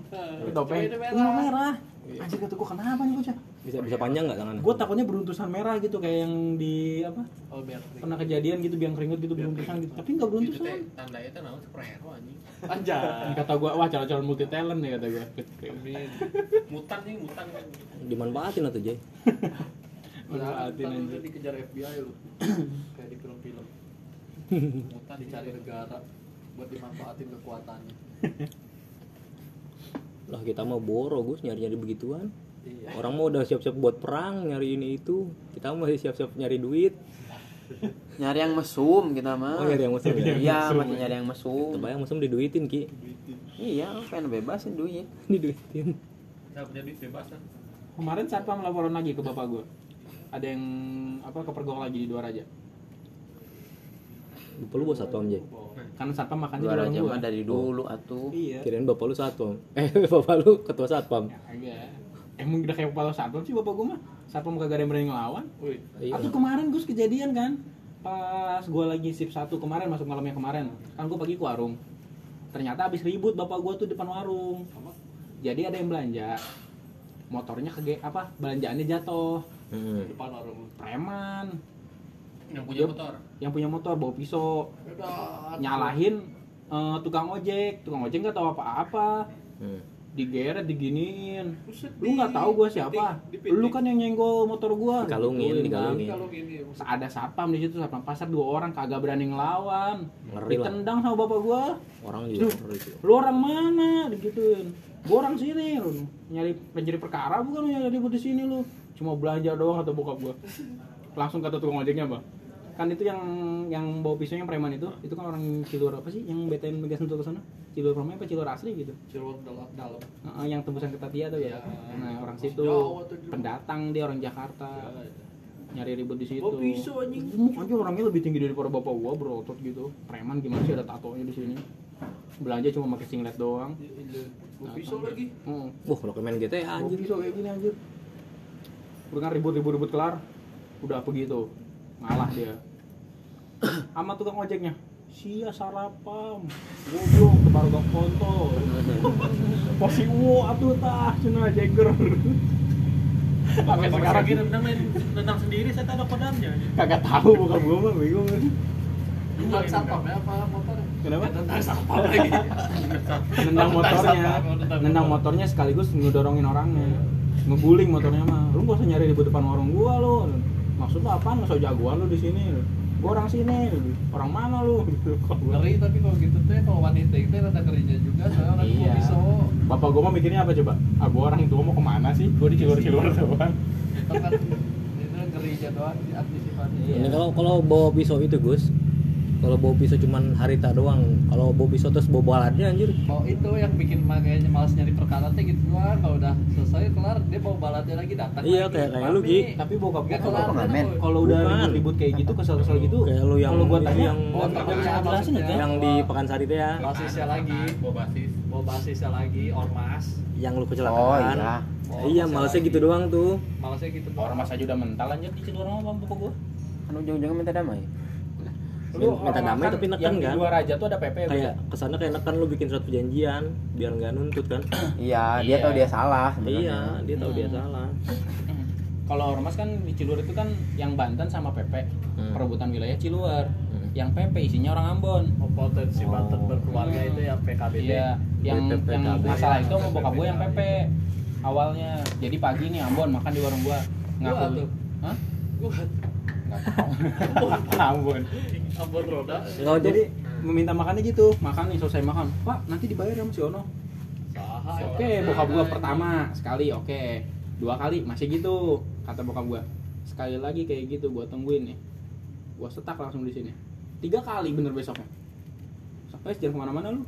Speaker 2: Topeng.
Speaker 1: ini merah.
Speaker 2: Ini merah. Anjir kata gua kenapa nih bocah?
Speaker 4: Bisa bisa panjang nggak tangan?
Speaker 2: Gua takutnya beruntusan merah gitu kayak yang di apa?
Speaker 1: oh biar
Speaker 2: Pernah kejadian gitu biang keringet gitu beruntusan gitu. Tapi enggak
Speaker 3: Itu
Speaker 2: beruntusan.
Speaker 3: teh tanda itu naon superhero anjing.
Speaker 1: anjay
Speaker 2: Kata gua wah calon-calon multi talent nih kata gua.
Speaker 3: Mutan nih, mutan kan.
Speaker 4: Dimanfaatin atau Jay?
Speaker 2: Manfaatin
Speaker 1: Ntar
Speaker 2: anjir.
Speaker 1: udah dikejar FBI lu kayak di film-film
Speaker 3: Mutan
Speaker 1: dicari negara buat dimanfaatin kekuatannya
Speaker 4: Lah kita mau boro Gus nyari-nyari begituan.
Speaker 1: Iya
Speaker 4: Orang mau udah siap-siap buat perang nyari ini itu. Kita masih siap-siap nyari duit.
Speaker 5: Nyari yang mesum kita mah.
Speaker 4: Oh nyari yang mesum ya.
Speaker 5: Iya, masih nyari yang mesum.
Speaker 4: Kebayang mesum diduitin ki.
Speaker 5: Iya, pengen bebasin duit.
Speaker 4: Diduitin.
Speaker 3: Kita punya duit bebas kan.
Speaker 2: Kemarin satpam laporan lagi ke bapak gua. Ada yang apa kepergok lagi di dua raja.
Speaker 4: Bapak lu bos satu om Jay.
Speaker 2: Kan satpam makan di
Speaker 5: Dua
Speaker 2: warung
Speaker 5: raja
Speaker 2: gua.
Speaker 5: dari dulu atuh.
Speaker 2: Iya.
Speaker 4: Kirain bapak lu satu om. Eh bapak lu ketua satpam.
Speaker 2: Ya, Agak. Emang udah kayak kepala satpam sih bapak gua mah. Satpam kagak ada yang berani ngelawan.
Speaker 1: wih
Speaker 4: Iya.
Speaker 2: Kemarin Gus kejadian kan pas gua lagi sip satu kemarin masuk malamnya kemarin kan gua pagi ke warung ternyata habis ribut bapak gua tuh depan warung jadi ada yang belanja motornya kege apa belanjaannya jatuh
Speaker 4: Hmm.
Speaker 1: depan warung
Speaker 2: preman
Speaker 3: Yang punya
Speaker 2: Yep.
Speaker 3: motor.
Speaker 2: yang punya motor bawa pisau
Speaker 1: udah
Speaker 2: nyalahin eh, tukang ojek tukang ojek nggak tahu apa-apa
Speaker 4: Hmm.
Speaker 2: Digeret diginiin.
Speaker 3: Buset,
Speaker 2: lu nggak tahu gua
Speaker 3: dipiting,
Speaker 2: siapa lu kan yang nyenggol motor gua.
Speaker 4: Dikalungin,
Speaker 2: kan.
Speaker 4: dikalungin.
Speaker 3: kalau gini
Speaker 2: ada satpam di situ satpam pasar dua orang kagak berani ngelawan.
Speaker 4: Ngeri lah.
Speaker 2: ditendang sama bapak gua.
Speaker 4: Orang juga
Speaker 2: lu orang mana? Digituin. Gua orang sini lu. Nyari pencuri perkara bukan lu nyari ribut di sini lu. Cuma belanja doang atau bokap gua. Langsung kata tukang ojeknya bang kan itu yang yang bawa pisau yang preman itu itu kan orang Cilur apa sih yang BTN Mega Sentul ke sana Cilur preman apa Cilur asli gitu
Speaker 3: Cilwak dalam dalam
Speaker 2: Heeh, yang tembusan ke Tatia tuh ya. Nah, orang situ pendatang dia orang Jakarta. Nyari ribut di situ.
Speaker 3: Oh, pisau, anjing.
Speaker 2: Aja orangnya lebih tinggi daripada bapak gua, berotot gitu. Preman gimana sih ada tatonya di sini. Belanja cuma pakai singlet doang.
Speaker 3: Gua pisau lagi
Speaker 2: Heeh.
Speaker 4: Wah, kalau main GTA
Speaker 2: Anjir
Speaker 4: anjir.
Speaker 2: bisa kayak gini anjir. Udah kan ribut-ribut-ribut kelar. Udah begitu. Ngalah dia. Sama tukang ojeknya. Sia sarapam. Goblok kebar gak foto. Posi wo atuh tah cenah Jagger. Sampai sekarang
Speaker 3: kira nendang nendang sendiri saya ada kodamnya
Speaker 2: kagak tahu bukan gua mah bingung.
Speaker 3: Nendang satpam ya apa motor
Speaker 2: Kenapa?
Speaker 3: Satpam lagi
Speaker 2: Nendang motornya. Nendang motornya sekaligus ngedorongin orangnya. Ngeguling motornya mah. Lu gak usah nyari di depan warung gua lu. Maksud lu apaan? Nggak usah jagoan lu di sini. Gua orang sini. Orang mana lu? Gitu.
Speaker 1: Ngeri tapi kalau gitu tuh ya, kalau wanita itu ada kerja juga soalnya orang
Speaker 2: Iya.
Speaker 1: mau pisau
Speaker 2: Bapak gua mah mikirnya apa coba? Ah gua orang tua mau ke mana sih? Gua dicilur-cilur doang.
Speaker 1: itu kan itu ngerinya doang antisipasi
Speaker 2: Iya.
Speaker 4: Ini kalau kalau bawa pisau itu, Gus. Kalau bawa pisau cuman harita doang. Kalau bawa pisau terus bawa balatnya anjir.
Speaker 1: mau itu yang bikin makanya malas nyari perkara teh gitu doang kalau udah selesai kelar dia bawa balatnya lagi datang
Speaker 4: Iya,
Speaker 1: lagi.
Speaker 4: kayak- kayak lu. Gi.
Speaker 2: Tapi bokap gua kalau
Speaker 1: kan,
Speaker 2: kalau udah ribut-ribut kayak gitu kesel-kesel gitu
Speaker 4: Kayak lu yang
Speaker 2: kalau gua tanya
Speaker 4: yang-
Speaker 2: oh,
Speaker 1: Oh,
Speaker 2: jelasin ya
Speaker 1: maksudnya.
Speaker 4: Yang di Pekansari itu ya,
Speaker 1: basisnya lagi
Speaker 3: bawa basis
Speaker 1: bawa basisnya lagi ormas
Speaker 4: yang lu
Speaker 5: Oh
Speaker 4: kecelakaan.
Speaker 5: iya.
Speaker 1: Oh,
Speaker 4: iya, malesnya gitu doang tuh.
Speaker 1: malasnya gitu
Speaker 2: orang mas aja udah mental anjir dicilur sama bapak gua
Speaker 5: Kan ujung-ujungnya minta damai.
Speaker 2: Lu
Speaker 4: Minta damai
Speaker 2: makan
Speaker 4: tapi neken
Speaker 2: yang di
Speaker 4: kan?
Speaker 2: dua raja tuh ada PP ya,
Speaker 4: Kayak
Speaker 2: ya?
Speaker 4: ke sana kayak neken lu bikin surat perjanjian biar nggak nuntut kan.
Speaker 5: Iya, dia
Speaker 2: Iya.
Speaker 5: tahu dia salah
Speaker 4: iya, dia tahu dia
Speaker 2: Hmm.
Speaker 4: salah.
Speaker 2: kalau ormas kan di Ciluar itu kan yang Banten sama PP
Speaker 4: Hmm.
Speaker 2: perebutan wilayah Ciluar
Speaker 4: Hmm.
Speaker 2: yang PP isinya orang Ambon
Speaker 1: oh, potensi
Speaker 4: Oh.
Speaker 1: Banten berkeluarga itu ya PKBB
Speaker 2: Iya, yang yang masalah itu sama bokap gue yang PP awalnya. Jadi pagi nih Ambon makan di warung gua.
Speaker 1: Gua
Speaker 2: Ngaku.
Speaker 1: tuh.
Speaker 2: Hah?
Speaker 1: gua.
Speaker 2: Ambon.
Speaker 1: Ambon roda
Speaker 4: Enggak
Speaker 2: Jadi meminta makannya gitu. Makan nih selesai makan. Pak, nanti dibayar sama si Ono.
Speaker 1: saha
Speaker 2: Oke, bokap gua pertama sekali oke. Dua kali masih gitu kata bokap gua. Sekali lagi kayak gitu gua tungguin nih. Gua setak langsung di sini. Tiga kali bener besoknya. Sampai jangan ke mana-mana lu.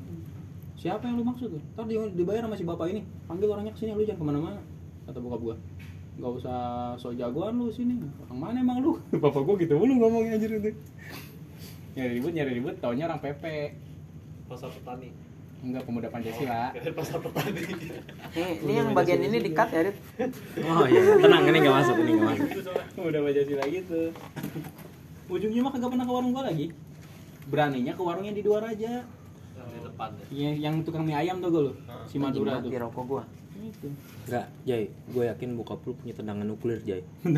Speaker 2: Siapa yang lu maksud tuh? Ntar di- dibayar sama si bapak ini. Panggil orangnya ke sini lu jangan ke mana-mana. Kata bokap gua. Gak usah so jagoan lu sini. Orang mana emang lu? Bapak gua gitu mulu ngomongnya anjir itu. Nyari ribut, nyari ribut, taunya orang PP.
Speaker 3: pasar petani
Speaker 2: Enggak pemuda Pancasila.
Speaker 3: Kirain pasar petani
Speaker 5: Ini, ini yang bagian ini di cut ya, Dit.
Speaker 4: Oh iya, tenang ini nggak masuk, ini nggak masuk.
Speaker 2: udah Pancasila gitu ujungnya mah kagak pernah ke warung gua lagi beraninya ke warungnya di dua raja
Speaker 3: yang di depan ya
Speaker 2: yang, yang tukang mie ayam tuh gue lo si Madura tuh
Speaker 5: rokok gua.
Speaker 2: Itu.
Speaker 4: Enggak, Jay, gue yakin bokap lu punya tendangan nuklir, Jay.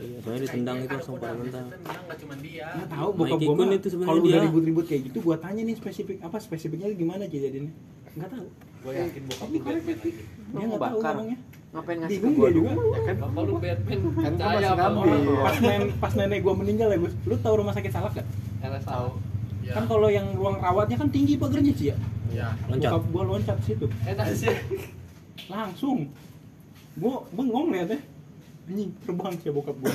Speaker 4: Iya, soalnya ditendang itu langsung pada mental.
Speaker 3: Tendang nggak cuma dia.
Speaker 2: Nggak tahu bokap mah
Speaker 4: itu sebenarnya
Speaker 2: kalau udah ribut-ribut kayak gitu gua tanya nih spesifik apa spesifiknya gimana aja jadinya? Nggak tahu.
Speaker 3: Gue yakin bokap lu Batman
Speaker 2: dia nggak tahu ngomongnya.
Speaker 5: Ngapain ngasih ke
Speaker 2: dia juga.
Speaker 5: dulu?
Speaker 1: ya kan? Bapak lu Batman
Speaker 6: Kan
Speaker 1: percaya
Speaker 6: masih ngambil.
Speaker 1: orang.
Speaker 2: Pas nen pas nenek gua meninggal ya Gus. Lu tahu rumah sakit salak gak
Speaker 1: RSA
Speaker 3: ya.
Speaker 2: Kan kalau yang ruang rawatnya kan tinggi pagernya sih ya?
Speaker 3: Ya.
Speaker 4: Loncat.
Speaker 2: bokap gua loncat situ.
Speaker 1: Enak sih
Speaker 2: langsung. Gua bengong liatnya anjing terbang sih bokap gua.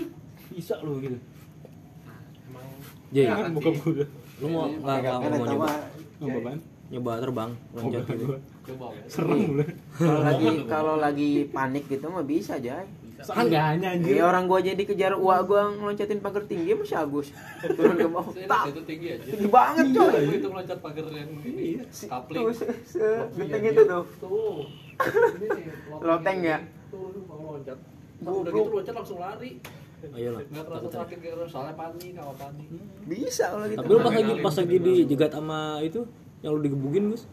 Speaker 2: Bisa lo gitu.
Speaker 3: Emang Ya,
Speaker 2: kan bokap gua.
Speaker 4: Lu mau nggak nggak mau nyoba
Speaker 2: ban
Speaker 4: nyoba terbang loncat
Speaker 2: Bokap
Speaker 4: gitu?
Speaker 2: gua.
Speaker 1: coba ya
Speaker 2: serem lu.
Speaker 5: Kalau lagi kalau lagi panik gitu mah bisa aja.
Speaker 2: Seenggaknya anjir
Speaker 5: Iya orang gua jadi kejar uak gua ngeloncatin pagar tinggi masih Agus. Turun ke bawah. Tak.
Speaker 1: itu tinggi aja
Speaker 5: Tinggi banget coy.
Speaker 1: Aku itu meloncat pagar yang ini kapling
Speaker 5: Tuh, se- segenteng itu tuh.
Speaker 1: tuh ini
Speaker 5: Loteng ya?
Speaker 1: tuh lu mau loncat udah gitu loncat langsung lari
Speaker 4: Ayo lah.
Speaker 1: nggak terasa sakit terasa soalnya panik kalau panik
Speaker 5: Bisa kalau gitu.
Speaker 4: Tapi lu pas lagi pas lagi dijegat sama itu yang lu digebugin, Gus?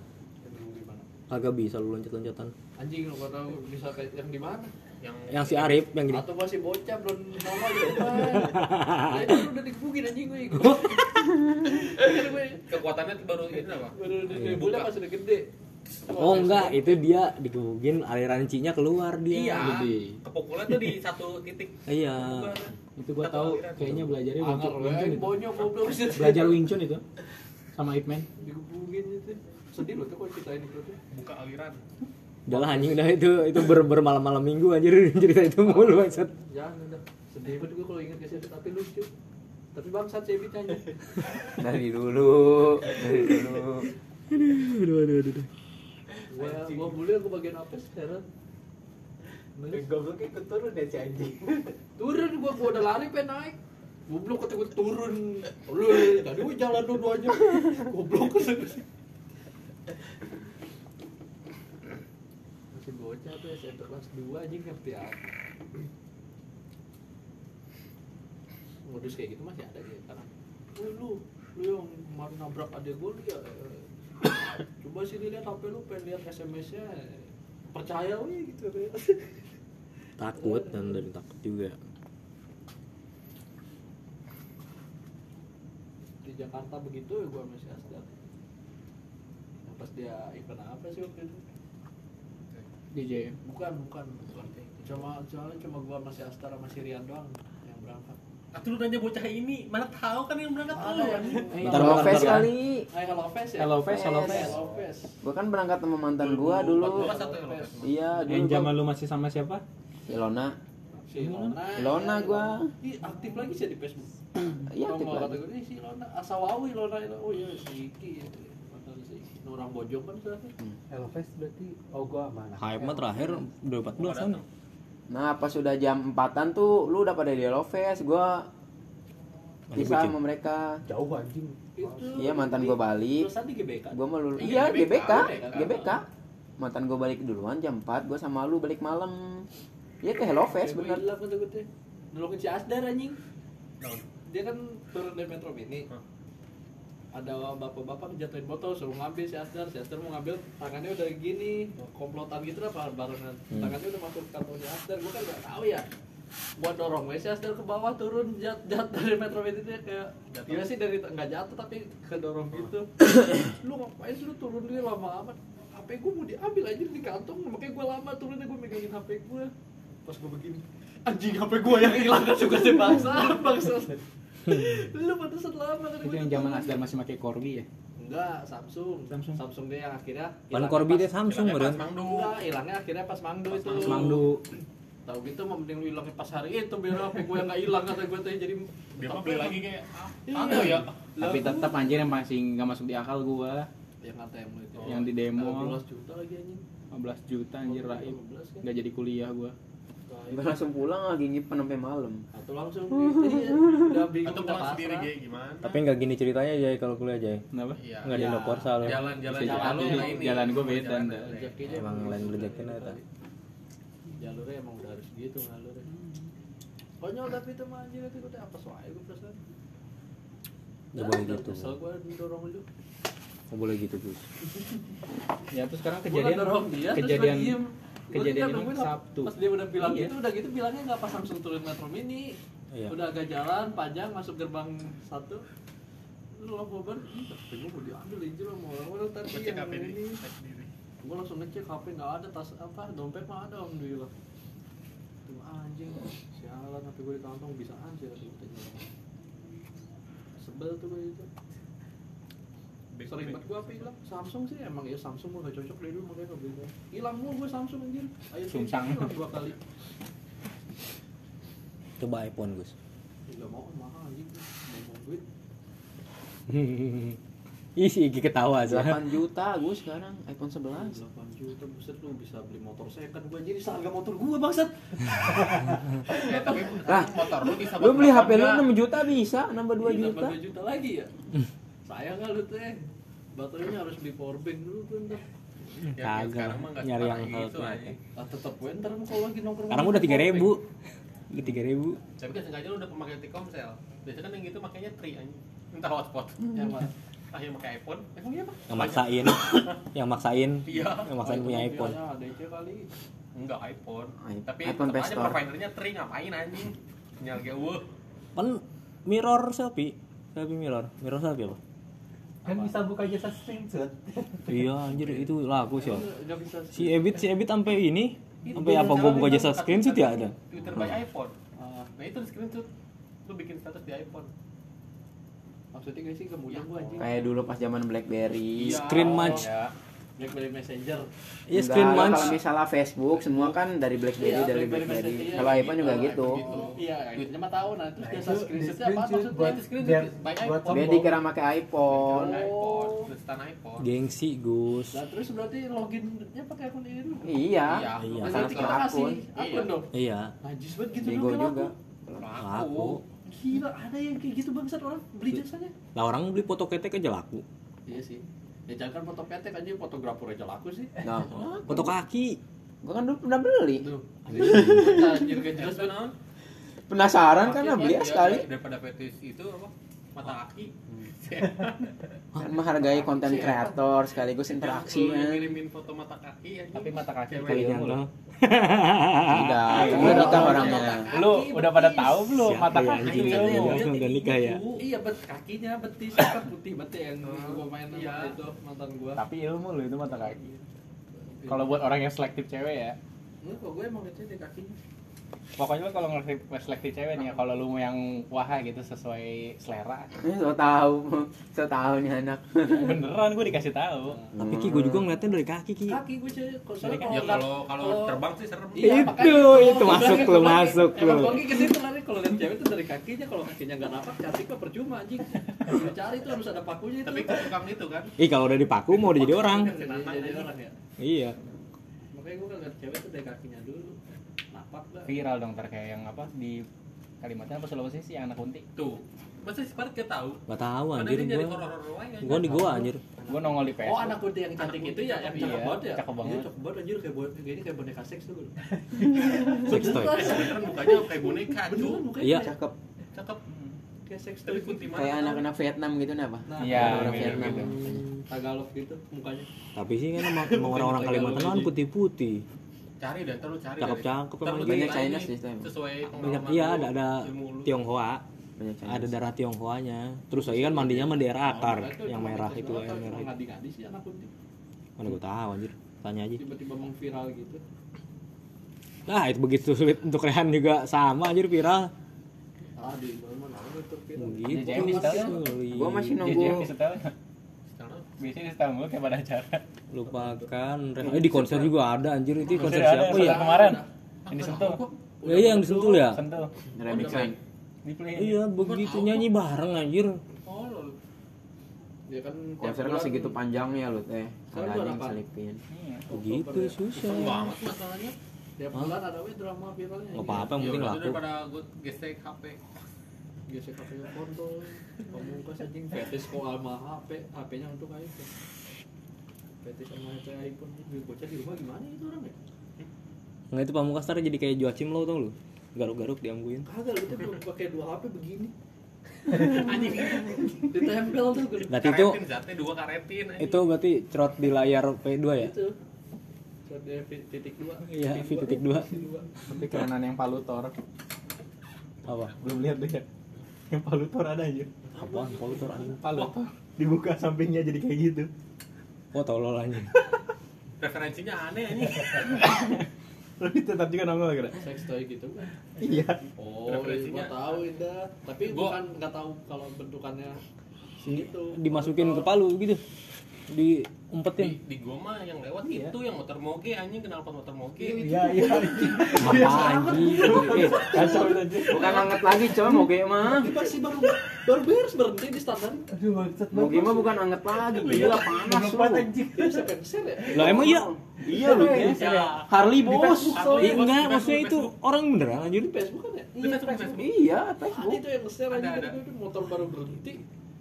Speaker 4: Kagak bisa lu loncat-loncatan.
Speaker 1: anjing lu tahu bisa kayak yang di mana
Speaker 3: yang
Speaker 4: Yang si Arif yang gini.
Speaker 1: atau masih bocah belum nongol di depan nah, itu udah dikebukin anjing gue gue
Speaker 3: kekuatannya tuh baru ini apa
Speaker 1: baru
Speaker 3: Iya, buka.
Speaker 1: pas udah gede
Speaker 4: Oh enggak, itu dia dikebukin aliran cinya keluar dia.
Speaker 3: Iya.
Speaker 2: Gede.
Speaker 3: Kepukulnya tuh di satu titik.
Speaker 4: Iya.
Speaker 2: Itu gua
Speaker 3: Satu
Speaker 2: tahu
Speaker 3: aliran.
Speaker 2: kayaknya belajarnya Wing Chun,
Speaker 1: sih.
Speaker 2: Belajar Wing Chun itu sama Ip Man.
Speaker 1: Digebukin itu. Sedih loh tuh kalau ceritain itu tuh.
Speaker 3: Buka aliran.
Speaker 4: Udah lah anjing udah itu itu ber bermalam-malam minggu anjir cerita itu mulu maksud.
Speaker 1: Jangan udah. Sedih banget gue kalau inget ke situ tapi lucu. Tapi bangsat sih bitanya.
Speaker 5: Dari dulu, dari dulu.
Speaker 4: Aduh aduh aduh. aduh.
Speaker 1: Gua gua bully aku bagian apa sekarang?
Speaker 6: Goblok ikut turun deh si anjing.
Speaker 1: Turun gua gua udah lari pengen naik. Goblok kata gua turun. Lu tadi gua jalan dua-duanya. Goblok Masih bocah tuh SMP kelas 2 anjing ngerti apa. Modus kayak gitu masih ada gitu sekarang. Woi lu, lu yang kemarin nabrak adek gua lu ya. eh, Coba sini lihat HP lu pengen lihat SMS-nya. Percaya wih gitu.
Speaker 4: Takut dan dari takut juga.
Speaker 1: di Jakarta begitu ya gua masih asdar yang pas dia event apa sih waktu itu
Speaker 2: DJ.
Speaker 1: bukan bukan bukan cuma cuma cuma gua masih asdar sama si Rian doang yang berangkat
Speaker 3: Ah, tuh lu nanya bocah ini, mana tahu kan yang berangkat lu.
Speaker 1: ya
Speaker 4: Bentar,
Speaker 5: Hello Face kali.
Speaker 1: Hai Hello Face ya
Speaker 2: Hello Face, Hello
Speaker 5: Face.
Speaker 1: Hello
Speaker 5: Gua kan berangkat sama mantan gua dulu.
Speaker 3: Face.
Speaker 5: Iya, dulu.
Speaker 2: Yang zaman lu masih sama siapa?
Speaker 5: Ilona.
Speaker 1: si Ilona
Speaker 5: Ilona gua.
Speaker 1: Ih, aktif lagi sih di Facebook
Speaker 5: Iya, aktif lagi.
Speaker 1: kata gue "Ih, si Ilona Asawawi Ilona Ilona oh iya si Iki mantan si Iki Ini orang Bojong kan sudah
Speaker 6: Hello Face berarti oh gua mana?
Speaker 4: Hype mah terakhir 2014 kan.
Speaker 5: Nah, pas sudah jam 4-an tuh lu udah pada di Hello Face, gua
Speaker 4: bucin.
Speaker 5: sama mereka.
Speaker 6: Jauh anjing.
Speaker 1: itu
Speaker 5: Iya, mantan gua balik.
Speaker 1: Terusan di GBK
Speaker 5: Gua mau lulus.
Speaker 3: Iya,
Speaker 5: Iya, GBK,
Speaker 3: GBK.
Speaker 5: GBK. Mantan gua balik duluan jam 4, gua sama lu balik malam. Iya ke Hello
Speaker 1: Gue
Speaker 5: bener.
Speaker 1: hilang kata gue teh. Nolongin si Asdar anjing. Dia kan turun dari Metro Mini. Ada bapak-bapak jatuhin botol suruh ngambil si Asdar. Si Asdar mau ngambil tangannya udah gini, komplotan gitu lah bar- barengan. Tangannya udah masuk ke kantong si Asdar. Gue kan gak tahu ya. Gua dorong wes si Asdar ke bawah turun jat jat dari Metro Mini dia kayak. Iya sih dari nggak jatuh tapi kedorong gitu. lu ngapain sih lu turun dia lama amat? HP gue mau diambil aja di kantong, makanya gue lama turunnya gue megangin HP gue. Pas gue begini, anjing HP gue yang hilang kan juga sih bangsa, bangsa. Lu pantesan lama kan
Speaker 2: Itu yang zaman Asdar masih pakai Corby ya?
Speaker 1: Enggak, Samsung.
Speaker 2: Samsung.
Speaker 1: Samsung dia yang akhirnya
Speaker 4: Pan Corby
Speaker 1: pas-
Speaker 4: dia Samsung
Speaker 3: pas. Mangdu.
Speaker 1: Enggak, hilangnya akhirnya pas Mangdu itu.
Speaker 3: Pas
Speaker 2: Mangdu.
Speaker 1: Tahu gitu mau mending lu hilangnya pas hari itu biar HP gue yang nggak hilang kata gue tuh jadi
Speaker 3: Biar beli lagi kayak
Speaker 1: Iya.
Speaker 3: apa ya?
Speaker 2: Tapi tetap anjir yang masih nggak masuk di akal gua.
Speaker 1: yang ATM itu.
Speaker 2: Yang di demo.
Speaker 1: 12 juta lagi anjing.
Speaker 2: 15 juta anjir Raib.
Speaker 1: 15 kan.
Speaker 2: Nggak jadi kuliah gua.
Speaker 5: Gua langsung pulang lagi nyimpen sampai malam.
Speaker 1: Atau langsung iya, udah bingung
Speaker 3: Atau
Speaker 1: udah
Speaker 3: pulang sendiri kayak gimana?
Speaker 4: Tapi nggak gini ceritanya Jay kalau kuliah Jay.
Speaker 2: Kenapa?
Speaker 3: Iya.
Speaker 4: Nggak di
Speaker 1: Ya.
Speaker 4: Indokorsal ya.
Speaker 3: Jalan jalan
Speaker 2: Bisa
Speaker 3: jalan
Speaker 2: jadi. Jalan beda,
Speaker 3: Jalan
Speaker 2: ndak.
Speaker 3: lu.
Speaker 1: Rezekinya
Speaker 4: Emang lain rezekinya eta.
Speaker 1: Jalurnya emang udah harus gitu ngalurnya. Konyol tapi itu mah anjir itu gue apa soalnya gue perasaan.
Speaker 4: Nggak boleh gitu.
Speaker 1: Kesel gue dorong lu.
Speaker 4: Nggak boleh gitu Gus.
Speaker 2: Ya terus sekarang kejadian
Speaker 1: nggak dorong dia, terus
Speaker 2: kejadian kejadian
Speaker 1: tinggal
Speaker 2: ini Sabtu.
Speaker 1: Pas dia udah bilang
Speaker 2: Iya.
Speaker 1: gitu, udah gitu bilangnya nggak pas langsung turun Metro Mini.
Speaker 4: Iya.
Speaker 1: Udah agak jalan panjang masuk gerbang satu. Lu ih tapi gue mau diambil anjir sama orang-orang tadi yang
Speaker 3: HP
Speaker 1: ini. Gue langsung ngecek HP nggak ada tas apa dompet mah ada alhamdulillah. Tuh anjing, sialan HP gue di kantong bisa anjir tuh Sebel tuh gue itu.
Speaker 3: Big-
Speaker 1: Sering banget gue apa hilang? Samsung sih emang ya Samsung gue gak cocok dari dulu makanya gak beli. Hilang mulu gue Samsung anjir. Ayo
Speaker 2: Sungsang.
Speaker 1: hilang dua kali.
Speaker 4: Coba iPhone Gus.
Speaker 1: Gak mau mahal anjing. Ngomong duit.
Speaker 4: Ih si Iki ketawa sih.
Speaker 5: 8 juta gue sekarang iPhone 11.
Speaker 1: 8 juta buset lu bisa beli motor second gue jadi seharga motor gue bangsat.
Speaker 3: Ya, tapi
Speaker 5: Lah,
Speaker 3: motor lu bisa
Speaker 5: Lu beli HP lu
Speaker 3: enggak?
Speaker 5: 6 juta bisa, nambah 2
Speaker 1: Iya,
Speaker 5: juta.
Speaker 1: tambah 2 juta lagi ya. Sayang gak lu teh. Baterainya harus beli power bank dulu tuh ntar.
Speaker 3: Ya, ya,
Speaker 4: Kagak.
Speaker 3: sekarang mah nggak
Speaker 4: Nyari yang
Speaker 3: gitu,
Speaker 4: tuh.
Speaker 3: anjing.
Speaker 1: Ah tetep gue ntar kalau lagi nongkrong.
Speaker 4: Sekarang udah tiga ribu. Udah tiga ribu.
Speaker 3: Tapi kan sengaja lu udah pemakai Telkomsel. Biasanya kan yang gitu makanya tri anjing. Entah hotspot.
Speaker 1: Yang mana?
Speaker 3: Ah yang pakai iPhone. Emang iya apa?
Speaker 4: Yang maksain. yang maksain.
Speaker 3: Iya.
Speaker 4: Yang maksain punya iPhone.
Speaker 1: Ya, DC kali.
Speaker 3: Enggak iPhone.
Speaker 5: I-
Speaker 3: Tapi
Speaker 5: iPhone
Speaker 3: tetap aja providernya tri ngapain anjing? Sinyal gue.
Speaker 4: Kan mirror selfie. Selfie mirror. Mirror selfie apa?
Speaker 6: Kan bisa buka jasa screenshot.
Speaker 4: Iya anjir itu laku sih.
Speaker 1: Bisa
Speaker 4: Si Ebit si Ebit sampai ini sampai apa gua buka jasa screenshot ya ada.
Speaker 3: Twitter by iPhone. Nah itu screenshot. Lu bikin status di iPhone.
Speaker 1: maksudnya gak sih kemudian gua anjing
Speaker 5: Kayak dulu pas zaman BlackBerry.
Speaker 3: Iya.
Speaker 4: Screen match.
Speaker 3: Ya.
Speaker 1: BlackBerry Messenger
Speaker 4: Iya screen
Speaker 5: kalau
Speaker 4: match.
Speaker 5: misalnya Facebook semua kan dari BlackBerry
Speaker 1: Iya,
Speaker 5: dari
Speaker 1: BlackBerry
Speaker 5: BlackBerry.
Speaker 1: Messenger,
Speaker 5: Kalau
Speaker 1: iya,
Speaker 5: iPhone juga gitu.
Speaker 1: iya intinya mah tahu nah terus
Speaker 6: Nah,
Speaker 1: jasa
Speaker 6: itu
Speaker 1: screenshotnya apa maksudnya Itu
Speaker 3: screenshot by
Speaker 6: buat
Speaker 3: iPhone.
Speaker 5: Dia dikira pakai iPhone.
Speaker 3: iPhone, tulisan iPhone.
Speaker 4: Gengsi Gus.
Speaker 1: Nah terus berarti loginnya pakai akun ini dulu.
Speaker 5: Iya.
Speaker 3: Iya.
Speaker 4: Iya.
Speaker 1: Nah, kasih
Speaker 5: akun.
Speaker 1: akun
Speaker 3: Iya.
Speaker 1: dong.
Speaker 4: Iya.
Speaker 1: Najis banget gitu
Speaker 5: Bego
Speaker 1: dong
Speaker 5: juga.
Speaker 4: Laku.
Speaker 1: Gila ada yang kayak gitu bangsat orang beli jasanya.
Speaker 4: Lah orang beli foto ketek aja laku.
Speaker 1: Iya sih. Ya jangan kan foto ketek aja fotografer aja laku sih.
Speaker 5: Nah,
Speaker 4: Foto kaki.
Speaker 5: gua kan dulu pernah beli.
Speaker 1: Banget.
Speaker 3: kan
Speaker 5: Penasaran kan
Speaker 3: Iya,
Speaker 5: beli
Speaker 3: iya,
Speaker 5: sekali.
Speaker 3: daripada fetis itu apa mata kaki
Speaker 5: Kan menghargai konten kreator sekaligus
Speaker 3: Lu
Speaker 5: interaksinya.
Speaker 3: ngirimin foto mata kaki aja.
Speaker 2: Tapi mata kaki
Speaker 3: Cewek.
Speaker 2: kali
Speaker 4: nyantol.
Speaker 5: Tidak, udah nikah orangnya.
Speaker 2: Lu udah pada tahu belum
Speaker 4: Siapa
Speaker 2: mata
Speaker 4: ya,
Speaker 2: kaki?
Speaker 4: Iya, udah nikah ya?
Speaker 1: Iya bet kakinya betis kan putih betis yang gua main sama
Speaker 3: Iya.
Speaker 1: itu mantan gua.
Speaker 2: Tapi ilmu lu itu mata kaki. Kalau buat orang yang selektif cewek ya,
Speaker 1: Enggak, kok gue emang ngecek di kakinya.
Speaker 2: Pokoknya lu kalau ngelektif selektif cewek nih ya, kalau lu mau yang wah gitu sesuai selera.
Speaker 5: Ini so tahu, so tahu nih anak.
Speaker 2: Beneran gue dikasih tahu.
Speaker 4: Tapi Ki gue juga ngeliatnya dari kaki Ki.
Speaker 1: Kaki gue sih kalau
Speaker 2: kan-
Speaker 3: Ya kalau kalau terbang sih serem.
Speaker 1: Iya,
Speaker 4: Itu,
Speaker 1: makanya
Speaker 4: itu masuk lu, masuk
Speaker 1: Emang
Speaker 4: lu.
Speaker 1: Kogi ke situ lari kalau lihat cewek itu dari kakinya, kalau kakinya nggak dapat, cantik mah percuma anjing. Lu cari tuh harus ada pakunya itu.
Speaker 3: Tapi kan tukang itu kan.
Speaker 4: Ih kalau udah dipaku mau udah jadi orang.
Speaker 1: Orang ya.
Speaker 4: Iya.
Speaker 1: Makanya gue lihat cewek tuh dari kakinya dulu.
Speaker 2: Viral dong terkayak yang apa di Kalimantan apa Sulawesi sih yang anak kunti.
Speaker 3: Tuh. Masa si Parit gak tahu?
Speaker 4: Gak tahu anjir
Speaker 3: dia jadi
Speaker 4: gua.
Speaker 3: horor-horor aja.
Speaker 4: Gua di gua anjir.
Speaker 2: Gue nongol di Facebook.
Speaker 1: Oh anak kunti yang cantik itu ya, yang
Speaker 3: cakep,
Speaker 2: iya,
Speaker 1: banget ya?
Speaker 2: cakep banget.
Speaker 1: Iya, cakep banget anjir kayak boneka, ini kayak boneka seks tuh.
Speaker 4: Sex toy.
Speaker 3: Beneran mukanya kayak boneka,
Speaker 1: mukanya
Speaker 4: Iya.
Speaker 1: kayak-
Speaker 5: Cakep.
Speaker 3: Cakep.
Speaker 1: kayak seks
Speaker 3: Tapi
Speaker 1: toy.
Speaker 3: kunti mana?
Speaker 5: Kayak anak-anak Vietnam gitu apa?
Speaker 1: Nah,
Speaker 2: Iya,
Speaker 5: orang
Speaker 2: gitu,
Speaker 5: Vietnam.
Speaker 1: Tagalog gitu mukanya.
Speaker 4: Tapi sih kan orang-orang Kalimantan kan putih-putih.
Speaker 3: Cari dan terus cari.
Speaker 4: Cakep-cakep
Speaker 3: dari-
Speaker 4: emang
Speaker 5: banyak situ emang.
Speaker 3: Sesuai
Speaker 4: Banyak iya ada ada. Tionghoa.
Speaker 5: Banyak Chinese.
Speaker 4: Ada darah Tionghoanya. Terus lagi kan mandinya mah daerah akar
Speaker 1: itu
Speaker 4: yang merah itu yang merah itu.
Speaker 1: sih.
Speaker 4: Mana gua tahu anjir. Tanya aja.
Speaker 1: Tiba-tiba mengviral gitu.
Speaker 4: Nah, itu begitu sulit untuk Rehan juga sama anjir viral.
Speaker 1: Ah, di mana mana itu viral.
Speaker 4: Gitu.
Speaker 5: Gua masih nunggu.
Speaker 2: Biasanya di mulu kayak pada acara.
Speaker 4: Lupakan. Eh, di konser juga ada anjir itu konser
Speaker 2: Konser
Speaker 4: siapa
Speaker 2: yang
Speaker 4: ya?
Speaker 2: kemarin. Yang disentuh.
Speaker 4: Ya, iya yang disentul ya.
Speaker 2: Sentuh.
Speaker 5: Remixan.
Speaker 2: Di play.
Speaker 4: Iya, begitu nyanyi bareng anjir.
Speaker 1: Oh, lol. Dia kan tiap
Speaker 5: Konser kan
Speaker 1: bulan-
Speaker 5: segitu panjangnya lu teh.
Speaker 1: Sekarang
Speaker 5: Ada yang selipin.
Speaker 2: Iya.
Speaker 4: Begitu susah.
Speaker 3: Banget masalahnya.
Speaker 1: Tiap bulan ada we drama viralnya.
Speaker 4: Gak apa-apa yang
Speaker 3: Ya
Speaker 4: penting
Speaker 3: udah
Speaker 4: laku.
Speaker 3: daripada gue gesek HP.
Speaker 1: Gesek HP-nya kontol. Pamungkas anjing fetis kok sama HP, HP-nya untuk iPhone. Fetis sama iPhone. Ini bocah di rumah gimana itu orang ya?
Speaker 4: Nggak itu pamungkas ntar jadi kayak Joachim lo tau lu. Garuk-garuk diangguin.
Speaker 1: Kagak, lu tuh belum pakai dua HP begini. anjing ditempel tuh.
Speaker 4: Berarti itu
Speaker 3: Karetin zatnya dua karetin. anjing.
Speaker 4: itu berarti cerot di layar P2 ya?
Speaker 1: itu dia fi- titik dua
Speaker 4: Iya, V titik dua.
Speaker 2: Tapi kerenan yang palutor.
Speaker 4: Apa?
Speaker 2: Belum lihat deh ya. Yang palutor ada aja.
Speaker 4: Apaan? Polutor anjing.
Speaker 2: Palutor. Dibuka sampingnya jadi kayak gitu.
Speaker 4: Oh, tolol anjing.
Speaker 3: Referensinya aneh anjing.
Speaker 2: Tapi tetap juga nongol kira.
Speaker 1: sex toy gitu kan
Speaker 2: Iya.
Speaker 1: oh
Speaker 3: Referensinya.
Speaker 1: gua tahu Indah tapi
Speaker 3: Gua-
Speaker 1: bukan nggak tahu kalau bentukannya gitu
Speaker 4: Dimasukin ke palu gitu.
Speaker 3: Di,
Speaker 4: Diumpetin.
Speaker 3: di gua mah yang lewat
Speaker 2: Iya.
Speaker 3: itu yang motor moge anjing kenal pot motor moge.
Speaker 2: Iya, iya.
Speaker 4: Apa anjing? Eh,
Speaker 2: Kacau aja.
Speaker 5: Bukan anget lagi coy moge mah.
Speaker 1: Ini pasti baru baru beres berhenti di standar
Speaker 6: Aduh, maksud
Speaker 5: Moge mah bukan anget lagi, gila panas lu.
Speaker 6: anjing.
Speaker 1: cancel ya
Speaker 4: lah emang iya?
Speaker 5: Iya lu.
Speaker 3: Ya.
Speaker 5: Harley
Speaker 2: Di
Speaker 5: bos.
Speaker 4: Iya enggak, maksudnya itu orang beneran anjir.
Speaker 1: di Facebook kan ya
Speaker 3: Di Facebook.
Speaker 5: Iya,
Speaker 1: ada
Speaker 5: Facebook.
Speaker 1: itu yang
Speaker 3: ada.
Speaker 1: itu motor baru berhenti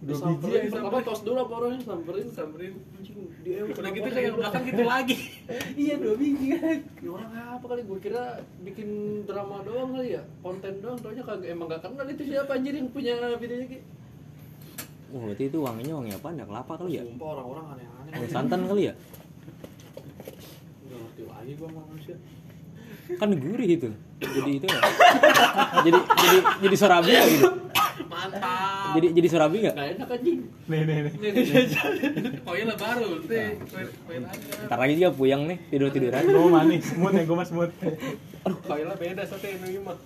Speaker 6: Dua biji ya,
Speaker 1: pertama tos dulu apa orangnya samperin
Speaker 3: Samperin.
Speaker 1: anjing dia
Speaker 3: Udah gitu kayak belakang gitu lagi.
Speaker 1: iya dua biji kan Ini orang apa kali gue kira bikin drama doang kali ya konten doang taunya kagak emang gak kenal itu siapa anjir yang punya videonya ki
Speaker 4: Oh, berarti itu wanginya wangi apa? Ada kelapa kali ya?
Speaker 1: sumpah orang-orang aneh-aneh
Speaker 4: Wangi santan kali ya?
Speaker 1: Gak ngerti lagi sama manusia
Speaker 4: Kan gurih itu. Jadi itu ya. jadi jadi jadi sorabia gitu.
Speaker 3: Mantap
Speaker 4: Jadi jadi surabi nggak?
Speaker 1: Gak enak anjing.
Speaker 2: nih nih nih.
Speaker 1: Nih, nih,
Speaker 3: lah baru teh koin aja.
Speaker 4: Ntar lagi juga puyang nih tidur tiduran.
Speaker 2: gue manis smooth yang gue mas smooth.
Speaker 3: Aduh koin lah beda sate ini mah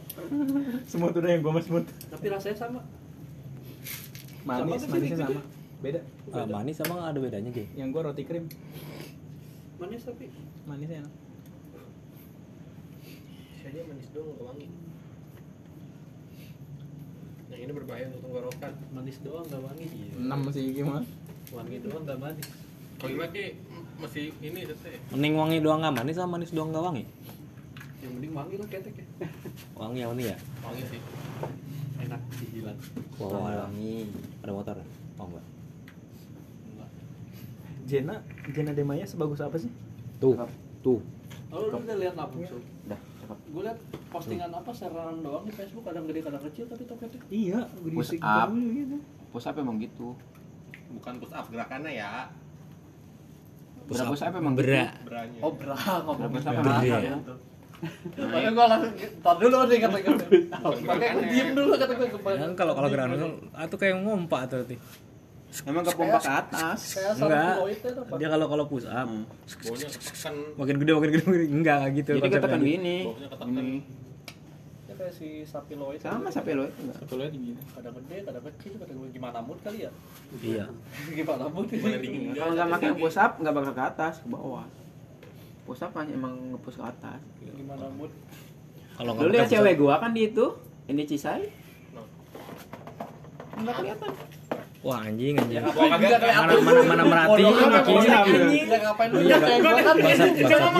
Speaker 2: smooth udah yang gue mas smooth.
Speaker 1: Tapi rasanya sama.
Speaker 2: manis
Speaker 1: Sama
Speaker 2: manisnya
Speaker 1: ke sini,
Speaker 2: sama. Beda.
Speaker 4: Ah, manis sama ada bedanya Ki?
Speaker 2: yang gue roti krim.
Speaker 1: Manis tapi.
Speaker 2: manisnya enak.
Speaker 3: Kayaknya manis doang wangi yang ini berbahaya untuk tenggorokan
Speaker 1: Manis doang gak wangi.
Speaker 2: enam sih gimana
Speaker 1: Wangi doang gak manis.
Speaker 3: koin lagi masih ini sate
Speaker 4: Mending wangi doang nggak manis sama manis doang nggak wangi?
Speaker 1: Yang mending wangi lah ketek ya.
Speaker 4: Wangi yang penting ya.
Speaker 3: wangi sih
Speaker 1: Enak dijilat.
Speaker 4: Wah,
Speaker 5: Wangi.
Speaker 4: ada, ada motor. Oh enggak.
Speaker 2: Jena Jena Demaya sebagus apa sih
Speaker 4: Tuh, tuh.
Speaker 1: Oh, lu udah lihat apa musuh?
Speaker 5: Udah, cakep.
Speaker 1: Gue liat postingan apa serangan doang di Facebook kadang gede kadang kecil tapi toketnya.
Speaker 2: iya
Speaker 5: Push up.
Speaker 2: gitu
Speaker 5: Push up emang gitu.
Speaker 3: bukan push up gerakannya ya
Speaker 5: Push up, push up emang gitu.
Speaker 4: Berak.
Speaker 3: beranya
Speaker 1: Oh, bra ngomong
Speaker 5: Berapa
Speaker 1: bra.
Speaker 5: sama
Speaker 4: Bra.
Speaker 1: ya. Makanya gue langsung, tar dulu nih kata gue. Makanya gue diem dulu kata gue.
Speaker 4: Kan kalau kalau gerakan itu atau kayak ngompak tuh.
Speaker 5: Emang ke pompa ke atas.
Speaker 4: Enggak. Dia kalau kalau push up
Speaker 5: Hmm.
Speaker 3: kan
Speaker 4: makin gede makin gede makin enggak kayak gitu.
Speaker 5: Jadi kita kan
Speaker 4: konsepnya.
Speaker 5: gini.
Speaker 3: Ketekan.
Speaker 5: Ini
Speaker 1: Dia kayak si sapi Lloyd.
Speaker 5: sama sampai lo itu enggak.
Speaker 2: satu lagi gini
Speaker 1: Kadang gede, kadang kecil, kadang gimana mood kali ya?
Speaker 4: Iya.
Speaker 1: Gimana mood?
Speaker 3: Dingin enggak
Speaker 5: Kalau nggak pakai push up nggak bakal ke atas, ke bawah. Push up hanya emang nge-push ke atas.
Speaker 1: Gimana mood?
Speaker 4: Kalau
Speaker 5: Lu lihat cewek gua kan di itu, ini Cisai. Enggak kelihatan.
Speaker 4: Wah anjing anjing.
Speaker 1: Ya
Speaker 4: Mana mana mana merhatiin kakinya.
Speaker 1: Ya ngapain lu kayak gue kan
Speaker 4: Bangsat bangsat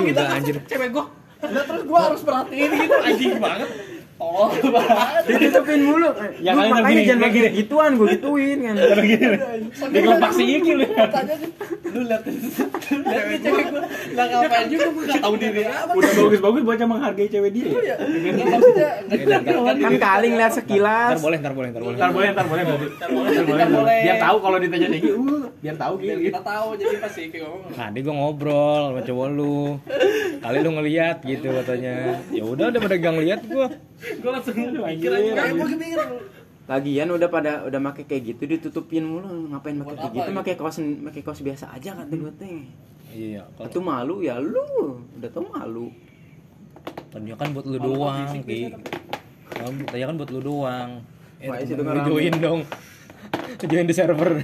Speaker 4: juga anjir.
Speaker 1: cewek gue. Nah terus gue harus perhatiin gitu anjing banget. Tolong banget.
Speaker 5: Ditutupin mulu.
Speaker 2: Ya,
Speaker 5: Lu
Speaker 2: kali
Speaker 5: makanya
Speaker 2: gini,
Speaker 5: jangan
Speaker 2: kayak gini.
Speaker 5: gituan, gua gituin kan.
Speaker 2: Dia kelepak si Iki lu.
Speaker 1: Lu lihat lihat nih cewek gue. Lah ngapain juga gue nggak tahu diri
Speaker 2: udah bagus-bagus bocah menghargai cewek dia
Speaker 1: kan
Speaker 5: kali
Speaker 4: Ntar
Speaker 5: sekilas.
Speaker 4: boleh, ntar boleh, ntar boleh.
Speaker 2: ntar boleh ntar boleh Bobi.
Speaker 1: Ntar boleh, ntar boleh.
Speaker 2: biar tahu kalau ditanya Iki uh biar tahu
Speaker 1: Biar
Speaker 2: gitu
Speaker 1: kita tahu jadi pasti kayak ngomong.
Speaker 4: Tadi gua ngobrol sama cowok lu. Kali lu ngeliat gitu katanya. Ya udah udah pada gang lihat gua.
Speaker 3: Gue langsung mikir aja
Speaker 1: Kayak gue kepikir
Speaker 5: Lagian udah pada udah make kayak gitu ditutupin mulu ngapain
Speaker 1: Buat
Speaker 5: kayak gitu
Speaker 1: gitu?
Speaker 5: pakai kaos pakai kaos biasa aja kata gue teh.
Speaker 4: Iya, kalau
Speaker 5: Itu malu ya lu, udah tau malu.
Speaker 4: tadinya kan buat lu doang, Ki.
Speaker 1: biasa,
Speaker 4: Kan buat lu doang. Eh, join dong. join di server.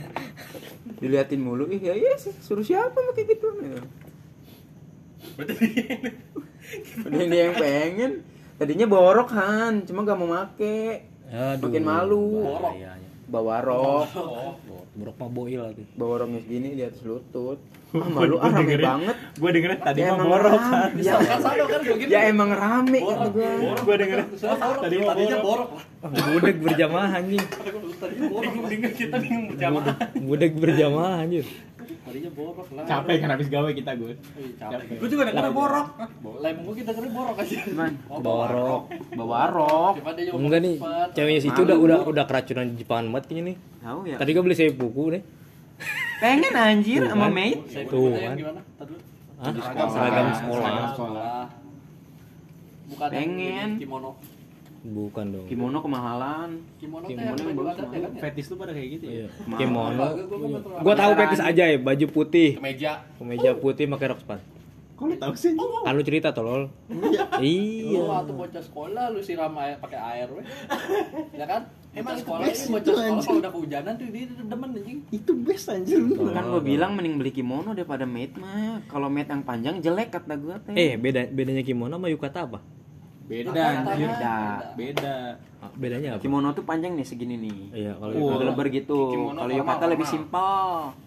Speaker 5: Diliatin mulu, ih ya iya sih, suruh siapa pakai gitu. Gitu. Udah dia yang pengen. Tadinya borok kan, cuma gak mau make.
Speaker 4: Aduh.
Speaker 5: Makin malu. Bawa rok,
Speaker 4: Oh, Borok mah boil lagi.
Speaker 5: bawa roknya segini di atas lutut. Ah, malu ah rame banget.
Speaker 2: gue dengerin tadi
Speaker 5: Ya,
Speaker 2: mah
Speaker 5: emang
Speaker 2: borok kan
Speaker 5: Ya,
Speaker 1: kan gue
Speaker 5: ya emang rame
Speaker 1: Borok, borok.
Speaker 2: Gua dengerin. Tadi mau
Speaker 1: Tadinya
Speaker 2: borok.
Speaker 1: lah.
Speaker 4: Budek berjamaah anjing. Budek berjamaah anjir.
Speaker 1: Tadinya borok lah.
Speaker 2: capek kan habis gawe kita gue
Speaker 1: Ih, capek.
Speaker 3: gue juga denger borok
Speaker 1: Lem gue kita keren borok aja.
Speaker 5: Cuman
Speaker 1: Oh,
Speaker 4: Borok.
Speaker 5: bawa rok.
Speaker 1: Cuma dia juga
Speaker 4: Enggak nih, ceweknya situ udah udah udah keracunan Jepangan banget kayaknya nih.
Speaker 5: Tahu ya.
Speaker 4: Tadi gua beli saya buku nih.
Speaker 5: Pengen anjir sama
Speaker 4: Tuh,
Speaker 5: mate.
Speaker 1: Saya
Speaker 4: Tuh, kan.
Speaker 1: gimana? Tadi dulu.
Speaker 4: Hah?
Speaker 5: sekolah.
Speaker 4: Seragam sekolah.
Speaker 5: Seragam
Speaker 1: sekolah. Bukan
Speaker 5: Pengen.
Speaker 1: kimono.
Speaker 4: Bukan dong.
Speaker 5: Kimono kemahalan.
Speaker 1: Kimono,
Speaker 5: Kimono
Speaker 1: yang
Speaker 5: bagus
Speaker 1: ya kan ya?
Speaker 2: fetis lu pada kayak gitu ya
Speaker 4: Iya. Kimono.
Speaker 1: Gua- gua- gua nggak tahu.
Speaker 4: Fetis aja ya, baju putih,
Speaker 3: kemeja
Speaker 4: kemeja putih pakai rok span.
Speaker 2: kok lu tahu sih
Speaker 4: Kan lu cerita tolol.
Speaker 1: Lu
Speaker 4: Iya.
Speaker 1: waktu bocah sekolah lu siram air pakai air weh. Ya kan?
Speaker 6: Emang
Speaker 1: sekolah ini
Speaker 6: itu,
Speaker 1: bocah sekolah
Speaker 6: anjing.
Speaker 1: kalau udah kehujanan tuh dia demen anjing.
Speaker 6: Itu best anjir.
Speaker 5: Kan gua bilang mending beli kimono daripada mate mah. Kalau mate yang panjang jelek kata gua teh.
Speaker 4: Eh, beda bedanya kimono sama yukata apa?
Speaker 2: Beda
Speaker 5: Beda.
Speaker 2: beda
Speaker 4: Ah, Bedanya apa?
Speaker 5: Kimono tuh panjang nih segini nih.
Speaker 4: Iya, kalau
Speaker 2: Oh.
Speaker 4: yukata.
Speaker 5: Lebar gitu. Kalau yukata lebih simpel.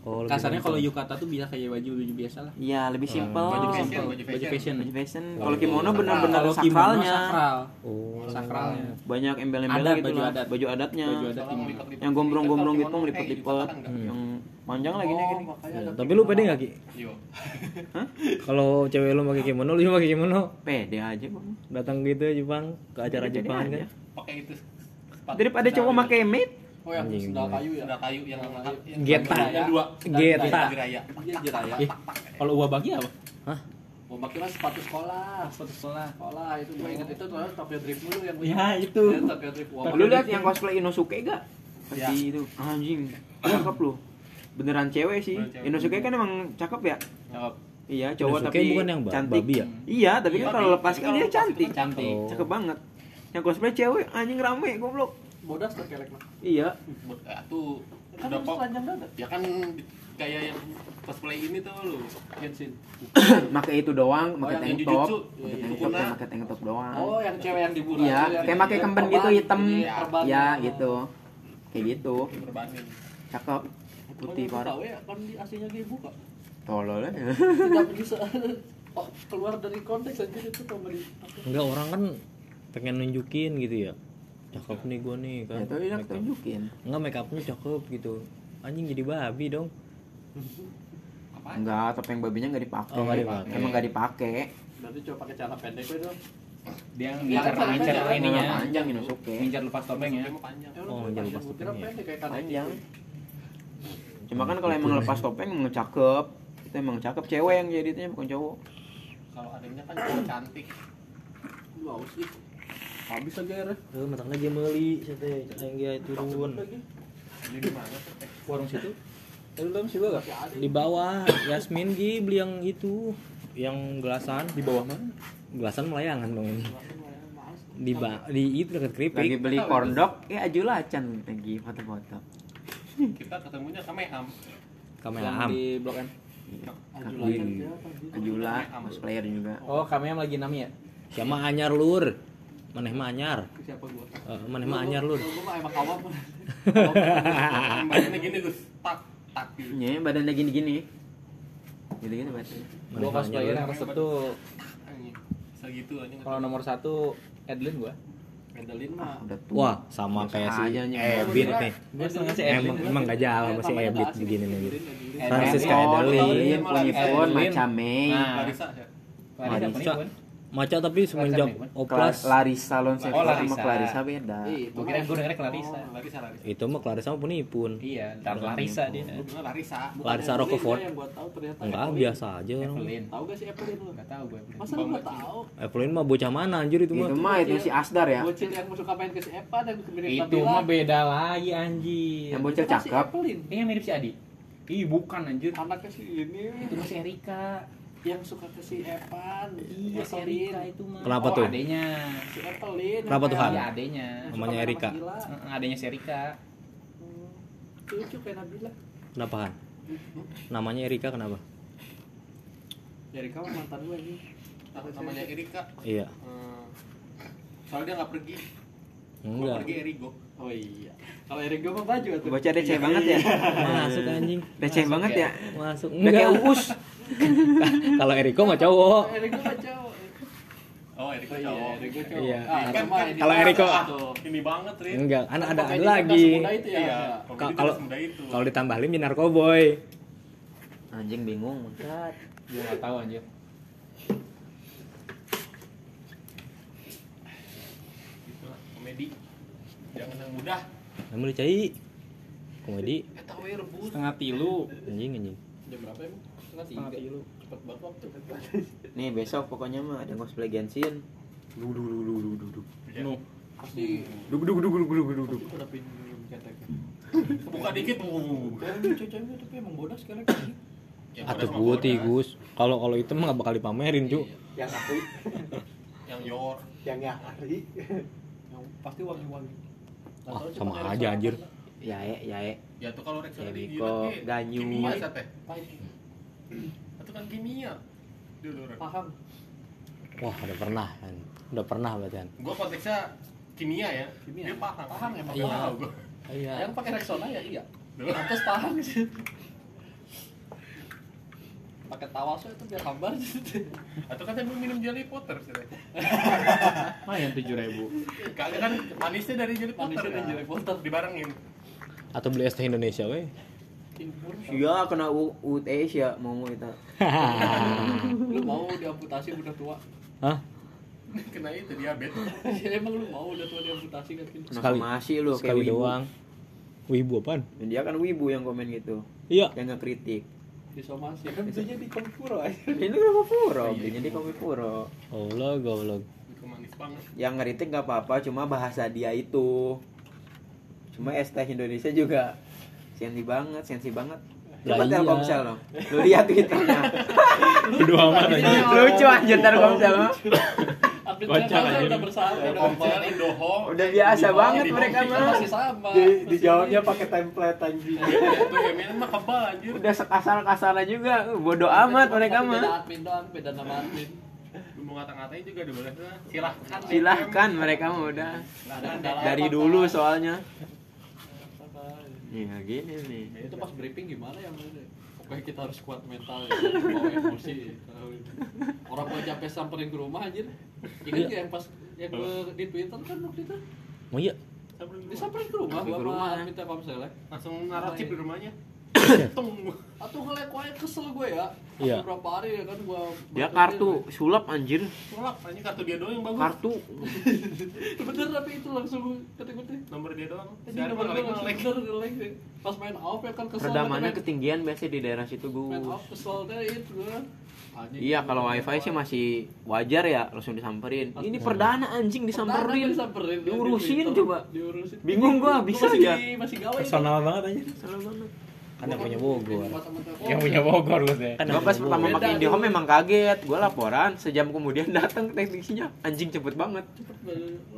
Speaker 4: Oh, lebih
Speaker 2: kasarnya kalau yukata tuh bisa kayak baju baju biasa lah
Speaker 5: Iya, lebih simpel.
Speaker 3: baju fashion,
Speaker 2: Simple.
Speaker 3: baju
Speaker 2: baju
Speaker 3: fashion.
Speaker 5: Baju fashion.
Speaker 4: Oh,
Speaker 5: Kalau
Speaker 4: iya.
Speaker 5: kimono benar-benar
Speaker 2: kalau kimono
Speaker 5: sakralnya.
Speaker 2: sakral
Speaker 4: Oh.
Speaker 2: sakralnya
Speaker 5: Banyak embel-embelnya
Speaker 2: Adat,
Speaker 5: gitu
Speaker 2: baju
Speaker 5: lah.
Speaker 2: adat.
Speaker 5: Baju adatnya.
Speaker 2: baju adat
Speaker 3: lipat-lipat
Speaker 5: Yang gombrong-gombrong gitu
Speaker 3: kimono, eh, gitu,
Speaker 5: Yang panjang lagi nih gini.
Speaker 1: ada
Speaker 4: tapi lu pede nggak ki?
Speaker 3: Yo.
Speaker 4: Kalau cewek lu pakai kimono, lu juga pakai kimono.
Speaker 5: Pede aja gua.
Speaker 4: Datang gitu Jepang ke acara Jepang
Speaker 5: aja.
Speaker 4: kan?
Speaker 3: Pakai itu sepatu
Speaker 5: Daripada cowok pakai mate.
Speaker 1: Oh yang
Speaker 4: Anjing,
Speaker 1: sendal kayu ya.
Speaker 3: sandal kayu yang yang
Speaker 4: Geta.
Speaker 3: yang dua
Speaker 4: Geta.
Speaker 3: geraya
Speaker 1: Iya.
Speaker 2: Ih, kalau gua bagi apa
Speaker 4: Hah?
Speaker 1: Mau pakai mah sepatu sekolah.
Speaker 2: sepatu sekolah
Speaker 1: Sekolah itu gue inget itu terus Tokyo Drift dulu yang
Speaker 2: ya itu
Speaker 1: Ya, Tokyo Drift.
Speaker 5: Lu lihat yang cosplay Inosuke gak? pas
Speaker 3: Ya.
Speaker 5: itu anjing cakep lu beneran cewek sih. Inosuke kan emang cakep ya
Speaker 3: Cakep.
Speaker 5: iya cowok tapi
Speaker 4: bukan yang
Speaker 5: cantik
Speaker 4: babi ya?
Speaker 5: iya tapi kan
Speaker 3: Iya,
Speaker 5: kalau lepas kan dia cantik
Speaker 3: cantik.
Speaker 4: Oh.
Speaker 5: cakep banget yang cosplay cewek anjing rame goblok.
Speaker 1: Bodas terkelek mah
Speaker 5: iya.
Speaker 3: Buat- ah, tuh
Speaker 1: kan
Speaker 3: udah kok ya kan kayak yang cosplay ini tuh lu
Speaker 1: Genshin.
Speaker 5: Pakai itu doang
Speaker 1: Oh,
Speaker 5: pakai
Speaker 1: yang
Speaker 5: tank top.
Speaker 3: Iya,
Speaker 5: pakai
Speaker 3: iya.
Speaker 5: tank top yang pakai tank top doang.
Speaker 1: Oh yang cewek yang di bulan
Speaker 5: iya kayak pakai kemben gitu hitam. Ya gitu. Kayak gitu. Cakep. Putih
Speaker 1: parah. ya kan di aslinya dia buka.
Speaker 5: Tolol ya
Speaker 1: tidak bisa. Oh keluar dari konteks aja itu di
Speaker 4: Enggak orang kan pengen nunjukin gitu ya. Cakep nih gua nih kan.
Speaker 5: ya dia
Speaker 4: Make
Speaker 5: tunjukin
Speaker 4: Enggak make upnya cakep gitu. Anjing jadi babi dong.
Speaker 5: enggak topeng babinya nggak dipakai.
Speaker 4: Oh, nggak dipakai.
Speaker 5: emang nggak dipakai.
Speaker 1: Berarti coba pakai celana pendek itu
Speaker 2: Dia
Speaker 1: Yang
Speaker 2: ngincar ngincar ininya.
Speaker 5: Panjang Inosuke
Speaker 2: Ngincar lepas topeng ya.
Speaker 4: Oh, jangan lepas topeng. ya.
Speaker 1: pendek kayak karena
Speaker 5: panjang. cuma kan kalau emang lepas topeng emang cakep. Itu emang cakep. Cewek yang jadi itu bukan cowok.
Speaker 3: Kalau adanya kan cowok cantik.
Speaker 1: Lu haus ih habis aja ya
Speaker 4: Eh matang lagi meuli teh yang dia turun.
Speaker 1: lagi
Speaker 3: ini di mana tuh teh
Speaker 2: Warung situ.
Speaker 4: Tadi belum sih gak? Di bawah Yasmin Gi beli yang itu yang gelasan
Speaker 2: Di bawah mana?
Speaker 4: gelasan melayangan dong ini. Di ba di itu dekat
Speaker 5: lagi
Speaker 4: keripik.
Speaker 5: beli kordok ya ajulacan lagi foto-foto
Speaker 3: kita ketemunya kameham
Speaker 4: Kamera
Speaker 2: Yang di Blok M.
Speaker 1: Sih?
Speaker 5: ajula cosplayer juga
Speaker 2: Oh, kami yang lagi nami ya?
Speaker 4: Siapa anyar lur? Maneh mah anyar.
Speaker 1: siapa gua?
Speaker 4: Eh, maneh mah anyar lur.
Speaker 1: gua mah emang kawam
Speaker 3: badannya gini Gus. Tak tak. Gitu
Speaker 5: Nya badannya gini-gini. Gitu-gitu badannya
Speaker 4: Maneh
Speaker 2: Gua
Speaker 4: mah
Speaker 2: cosplayer
Speaker 4: anyar,
Speaker 2: yang resep tuh
Speaker 3: anjing. Segitu anjing.
Speaker 2: Kalau nomor satu Edlin gua.
Speaker 1: Medalin mah.
Speaker 5: Udah tua.
Speaker 4: Wah, sama kayak si
Speaker 5: aja.
Speaker 4: Ebit nih.
Speaker 2: Gua
Speaker 4: Emang emang gak jalan sama si Ebit begini nih.
Speaker 1: Edlin, Edlin.
Speaker 4: Francis
Speaker 2: Edlin.
Speaker 4: Kadelin.
Speaker 5: Edlin,
Speaker 3: Malah
Speaker 5: Punipun,
Speaker 3: Larissa
Speaker 2: Larissa
Speaker 5: Larissa.
Speaker 4: Maca tapi semenjak oplas
Speaker 5: Larissa Lonsevo
Speaker 2: Oh,
Speaker 5: sama
Speaker 2: Larissa.
Speaker 5: Clarissa beda
Speaker 2: Gua kira gua dengernya Clarissa.
Speaker 3: Larissa Larissa
Speaker 4: itu mah Clarissa mah penipun.
Speaker 2: Iya, dan Larissa dia.
Speaker 3: Larissa
Speaker 1: Bukan
Speaker 4: Larissa
Speaker 1: Evelyn
Speaker 4: Rockefort.
Speaker 1: ya yang gua tahu ternyata
Speaker 4: Enggak,
Speaker 1: Evelyn.
Speaker 4: biasa aja orang.
Speaker 2: Evelyn.
Speaker 1: tahu gak sih Evelyn lu
Speaker 2: Enggak tahu gue.
Speaker 1: masa lu nggak tahu
Speaker 4: Evelyn mah bocah mana anjir itu mah.
Speaker 5: itu mah itu si Asdar ya
Speaker 1: bocil yang suka main ke si Epa dan mirip
Speaker 2: Itu mah beda lagi anjir.
Speaker 5: yang bocil
Speaker 1: Itu si
Speaker 5: cakep
Speaker 1: Evelyn
Speaker 2: Ini yang mirip si Adi. Ih, bukan anjir.
Speaker 1: anaknya si ini
Speaker 2: Itu masih Erika.
Speaker 1: Yang suka ke si Evan
Speaker 2: Iya, si Erika itu mah.
Speaker 4: Kenapa
Speaker 2: oh,
Speaker 4: tuh?
Speaker 2: adenya.
Speaker 1: si Evelyn
Speaker 4: Kenapa tuh, Han?
Speaker 2: Iya, adenya.
Speaker 4: Namanya Erika.
Speaker 2: Heeh, Adenya si Erika.
Speaker 1: lucu kayak Nabila
Speaker 4: Kenapa Han? Namanya Erika kenapa?
Speaker 1: dari kamu mantan gue ini
Speaker 3: namanya Erika
Speaker 4: Iya.
Speaker 3: Hmm. soalnya dia nggak pergi Kalau
Speaker 4: Enggak.
Speaker 3: pergi Erigo
Speaker 1: oh iya kalau Erik gue mah baju tuh
Speaker 5: bocah receh banget ya
Speaker 4: Masuk anjing.
Speaker 5: receh banget
Speaker 2: ya.
Speaker 4: Masuk.
Speaker 5: udah kayak uus
Speaker 4: Kalau Eriko mah cowok.
Speaker 1: Erik gue mah cowok
Speaker 3: oh Eriko
Speaker 1: Oh iya,
Speaker 3: cowok
Speaker 4: Iya.
Speaker 1: Ah,
Speaker 3: Kan- kan-
Speaker 4: kalau Eriko-
Speaker 3: ini banget Rin
Speaker 4: Enggak, kan ada ada lagi.
Speaker 1: itu ya
Speaker 3: iya kalau
Speaker 4: Kalau- ditambah lim narkoboy.
Speaker 5: anjing bingung mangkat
Speaker 2: Gue enggak tahu anjir.
Speaker 3: lah komedi jangan yang mudah
Speaker 4: Namun dicai. Komedi
Speaker 1: eh
Speaker 2: Setengah tilu.
Speaker 4: anjing anjing.
Speaker 1: jam berapa emang setengah
Speaker 2: Setengah
Speaker 1: tiga
Speaker 2: tilu.
Speaker 1: cepet banget waktu
Speaker 5: nih besok pokoknya mah ada cosplay Genshin
Speaker 3: Iya.
Speaker 1: pasti
Speaker 5: duk duk duk duk duk duk duk
Speaker 1: pasti pada pinjam keteknya
Speaker 3: buka dikit uh.
Speaker 1: yang cewek tapi emang bodas sekarang kayak gitu.
Speaker 3: Ya,
Speaker 4: Atuh
Speaker 3: bodas mah
Speaker 4: putih
Speaker 3: bodas.
Speaker 4: Gus. Kalau kalau itu mah gak bakal dipamerin, Cuk.
Speaker 6: yang asli
Speaker 3: yang yor
Speaker 6: yang yang asli
Speaker 1: yang pasti wangi-wangi
Speaker 4: Ah, sama aja, anjir.
Speaker 1: sama
Speaker 5: yae yae
Speaker 3: ya tuh kalau Rexona ke
Speaker 5: Ganyu.
Speaker 3: kimia. Itu kan kimia dulu Ren.
Speaker 1: paham
Speaker 4: Wah, udah pernah kan. Udah pernah berarti kan.
Speaker 3: gua konteksnya kimia ya
Speaker 1: Kimia.
Speaker 3: dia paham
Speaker 1: Paham emang.
Speaker 3: iya
Speaker 1: Paham.
Speaker 3: gua
Speaker 4: Iya.
Speaker 1: yang pakai Rexona ya iya
Speaker 3: Duh.
Speaker 1: Lantas paham sih pakai tawaso itu biar hambar
Speaker 3: atau kan mau minum jelly potter sih.
Speaker 2: Mah yang 7000.
Speaker 3: kagak kan manisnya dari jelly potter
Speaker 1: Manisnya dari
Speaker 3: kan?
Speaker 1: jelly potter.
Speaker 3: dibarengin
Speaker 4: Atau beli es teh Indonesia weh.
Speaker 5: Iya kena U UTS ya mau kita
Speaker 1: lu mau diamputasi udah tua?
Speaker 4: Hah?
Speaker 3: kena itu diabetes.
Speaker 1: Emang lu mau udah tua diamputasi kan
Speaker 4: Sekali.
Speaker 5: masih lu kayak
Speaker 4: Sekali
Speaker 5: wibu.
Speaker 4: doang. Wibu apaan?
Speaker 5: Dan dia kan wibu yang komen gitu.
Speaker 4: Iya.
Speaker 5: yang ngekritik.
Speaker 1: Disomasi. Kan bisa jadi kompuro aja
Speaker 5: ini kan puro belinya di Komipuro
Speaker 4: Goblok, goblok.
Speaker 3: itu manis banget.
Speaker 5: Yang ngeritik nggak apa-apa cuma bahasa dia itu. Cuma es teh Indonesia juga sensi banget, sensi banget. Coba
Speaker 2: iya.
Speaker 5: Telkomsel dong. Lu lihat Twitternya.
Speaker 2: Udah amat aja.
Speaker 5: Lucu anjir Telkomsel mah.
Speaker 1: Update
Speaker 3: Kocak,
Speaker 1: Telkomsel
Speaker 3: anjir.
Speaker 1: udah bersama udah
Speaker 3: Telkomsel. Indohome.
Speaker 5: Udah biasa
Speaker 3: Di
Speaker 5: banget
Speaker 3: di
Speaker 5: mereka mah.
Speaker 1: Masih sama
Speaker 6: Di, dijawabnya pakai template anjing.
Speaker 3: Tuh MN mah kebal anjir.
Speaker 5: Udah sekasar-kasarnya juga. Bodoh amat mereka mah.
Speaker 1: beda admin doang beda nama admin
Speaker 3: Lu mau ngata-ngatain juga udah boleh lah. Silahkan.
Speaker 5: Silahkan mereka mah udah. Dari dulu soalnya. Iya gini nih.
Speaker 1: Ya, itu pas briefing gimana ya pokoknya kita harus kuat mental ya bawa emosi orang gua capek samperin ke rumah anjir ingat
Speaker 2: Iya.
Speaker 1: nggak yang pas yang gua di twitter kan waktu itu
Speaker 2: Oh iya.
Speaker 1: disamperin ke rumah
Speaker 5: Sampai ke
Speaker 1: gua
Speaker 5: rumah.
Speaker 1: minta komsel ya
Speaker 3: Langsung chip di rumahnya.
Speaker 1: Atau ngelek wae kesel gue ya
Speaker 2: Iya.
Speaker 1: beberapa hari ya kan gua
Speaker 5: Dia kartu sulap anjir.
Speaker 3: Sulap anjir kartu dia doang yang bagus.
Speaker 5: Kartu.
Speaker 1: bener tapi itu langsung ketik-ketik
Speaker 3: Nomor dia doang.
Speaker 1: Jadi nomor gue
Speaker 3: ngelag
Speaker 1: langsung bener nge-lag deh. Pas main off ya kan kesel
Speaker 5: Redamannya
Speaker 1: kan,
Speaker 5: ketinggian biasanya di daerah situ
Speaker 1: main
Speaker 5: gue.
Speaker 1: off kesel deh itu gue Anjing,
Speaker 5: Iya kalau
Speaker 1: main
Speaker 5: wifi sih masih wajar ya langsung disamperin. Ini perdana anjing disamperin.
Speaker 1: disamperin di
Speaker 5: Diurusin coba.
Speaker 1: diurusin
Speaker 5: Bingung gua, bisa
Speaker 1: masih,
Speaker 5: aja.
Speaker 1: masih gawe
Speaker 2: Personal banget aja.
Speaker 5: Salah banget.
Speaker 2: Kan yang punya Bogor.
Speaker 1: Yang
Speaker 2: punya Bogor gue teh. Kan
Speaker 5: Gua pas pertama pakai. IndiHome memang kaget. Gua laporan, sejam kemudian datang teknisinya. Anjing cepet banget.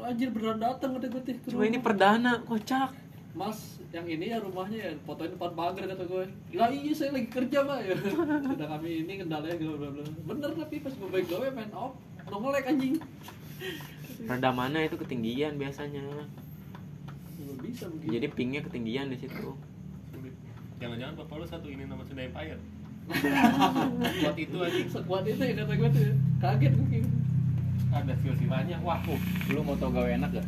Speaker 1: anjir beneran datang kata gue
Speaker 5: Cuma ini perdana, kocak.
Speaker 1: mas yang ini ya rumahnya ya fotoin depan pagar kata gue lah iya saya lagi kerja pak ya udah kami ini kendalanya bla bla bla bener tapi pas gue balik gawe main off nongolek anjing
Speaker 5: Redamannya itu ketinggian biasanya.
Speaker 1: Bisa begitu
Speaker 5: Jadi pingnya ketinggian di situ.
Speaker 3: Jangan-jangan bapak lu satu ini nama Sunda Empire. Buat itu anjing.
Speaker 1: sekuat itu ya kata gue tuh ya. kaget kayak
Speaker 3: Ada silsilahnya. Wah, uh.
Speaker 2: Lu mau tau gawe enak gak?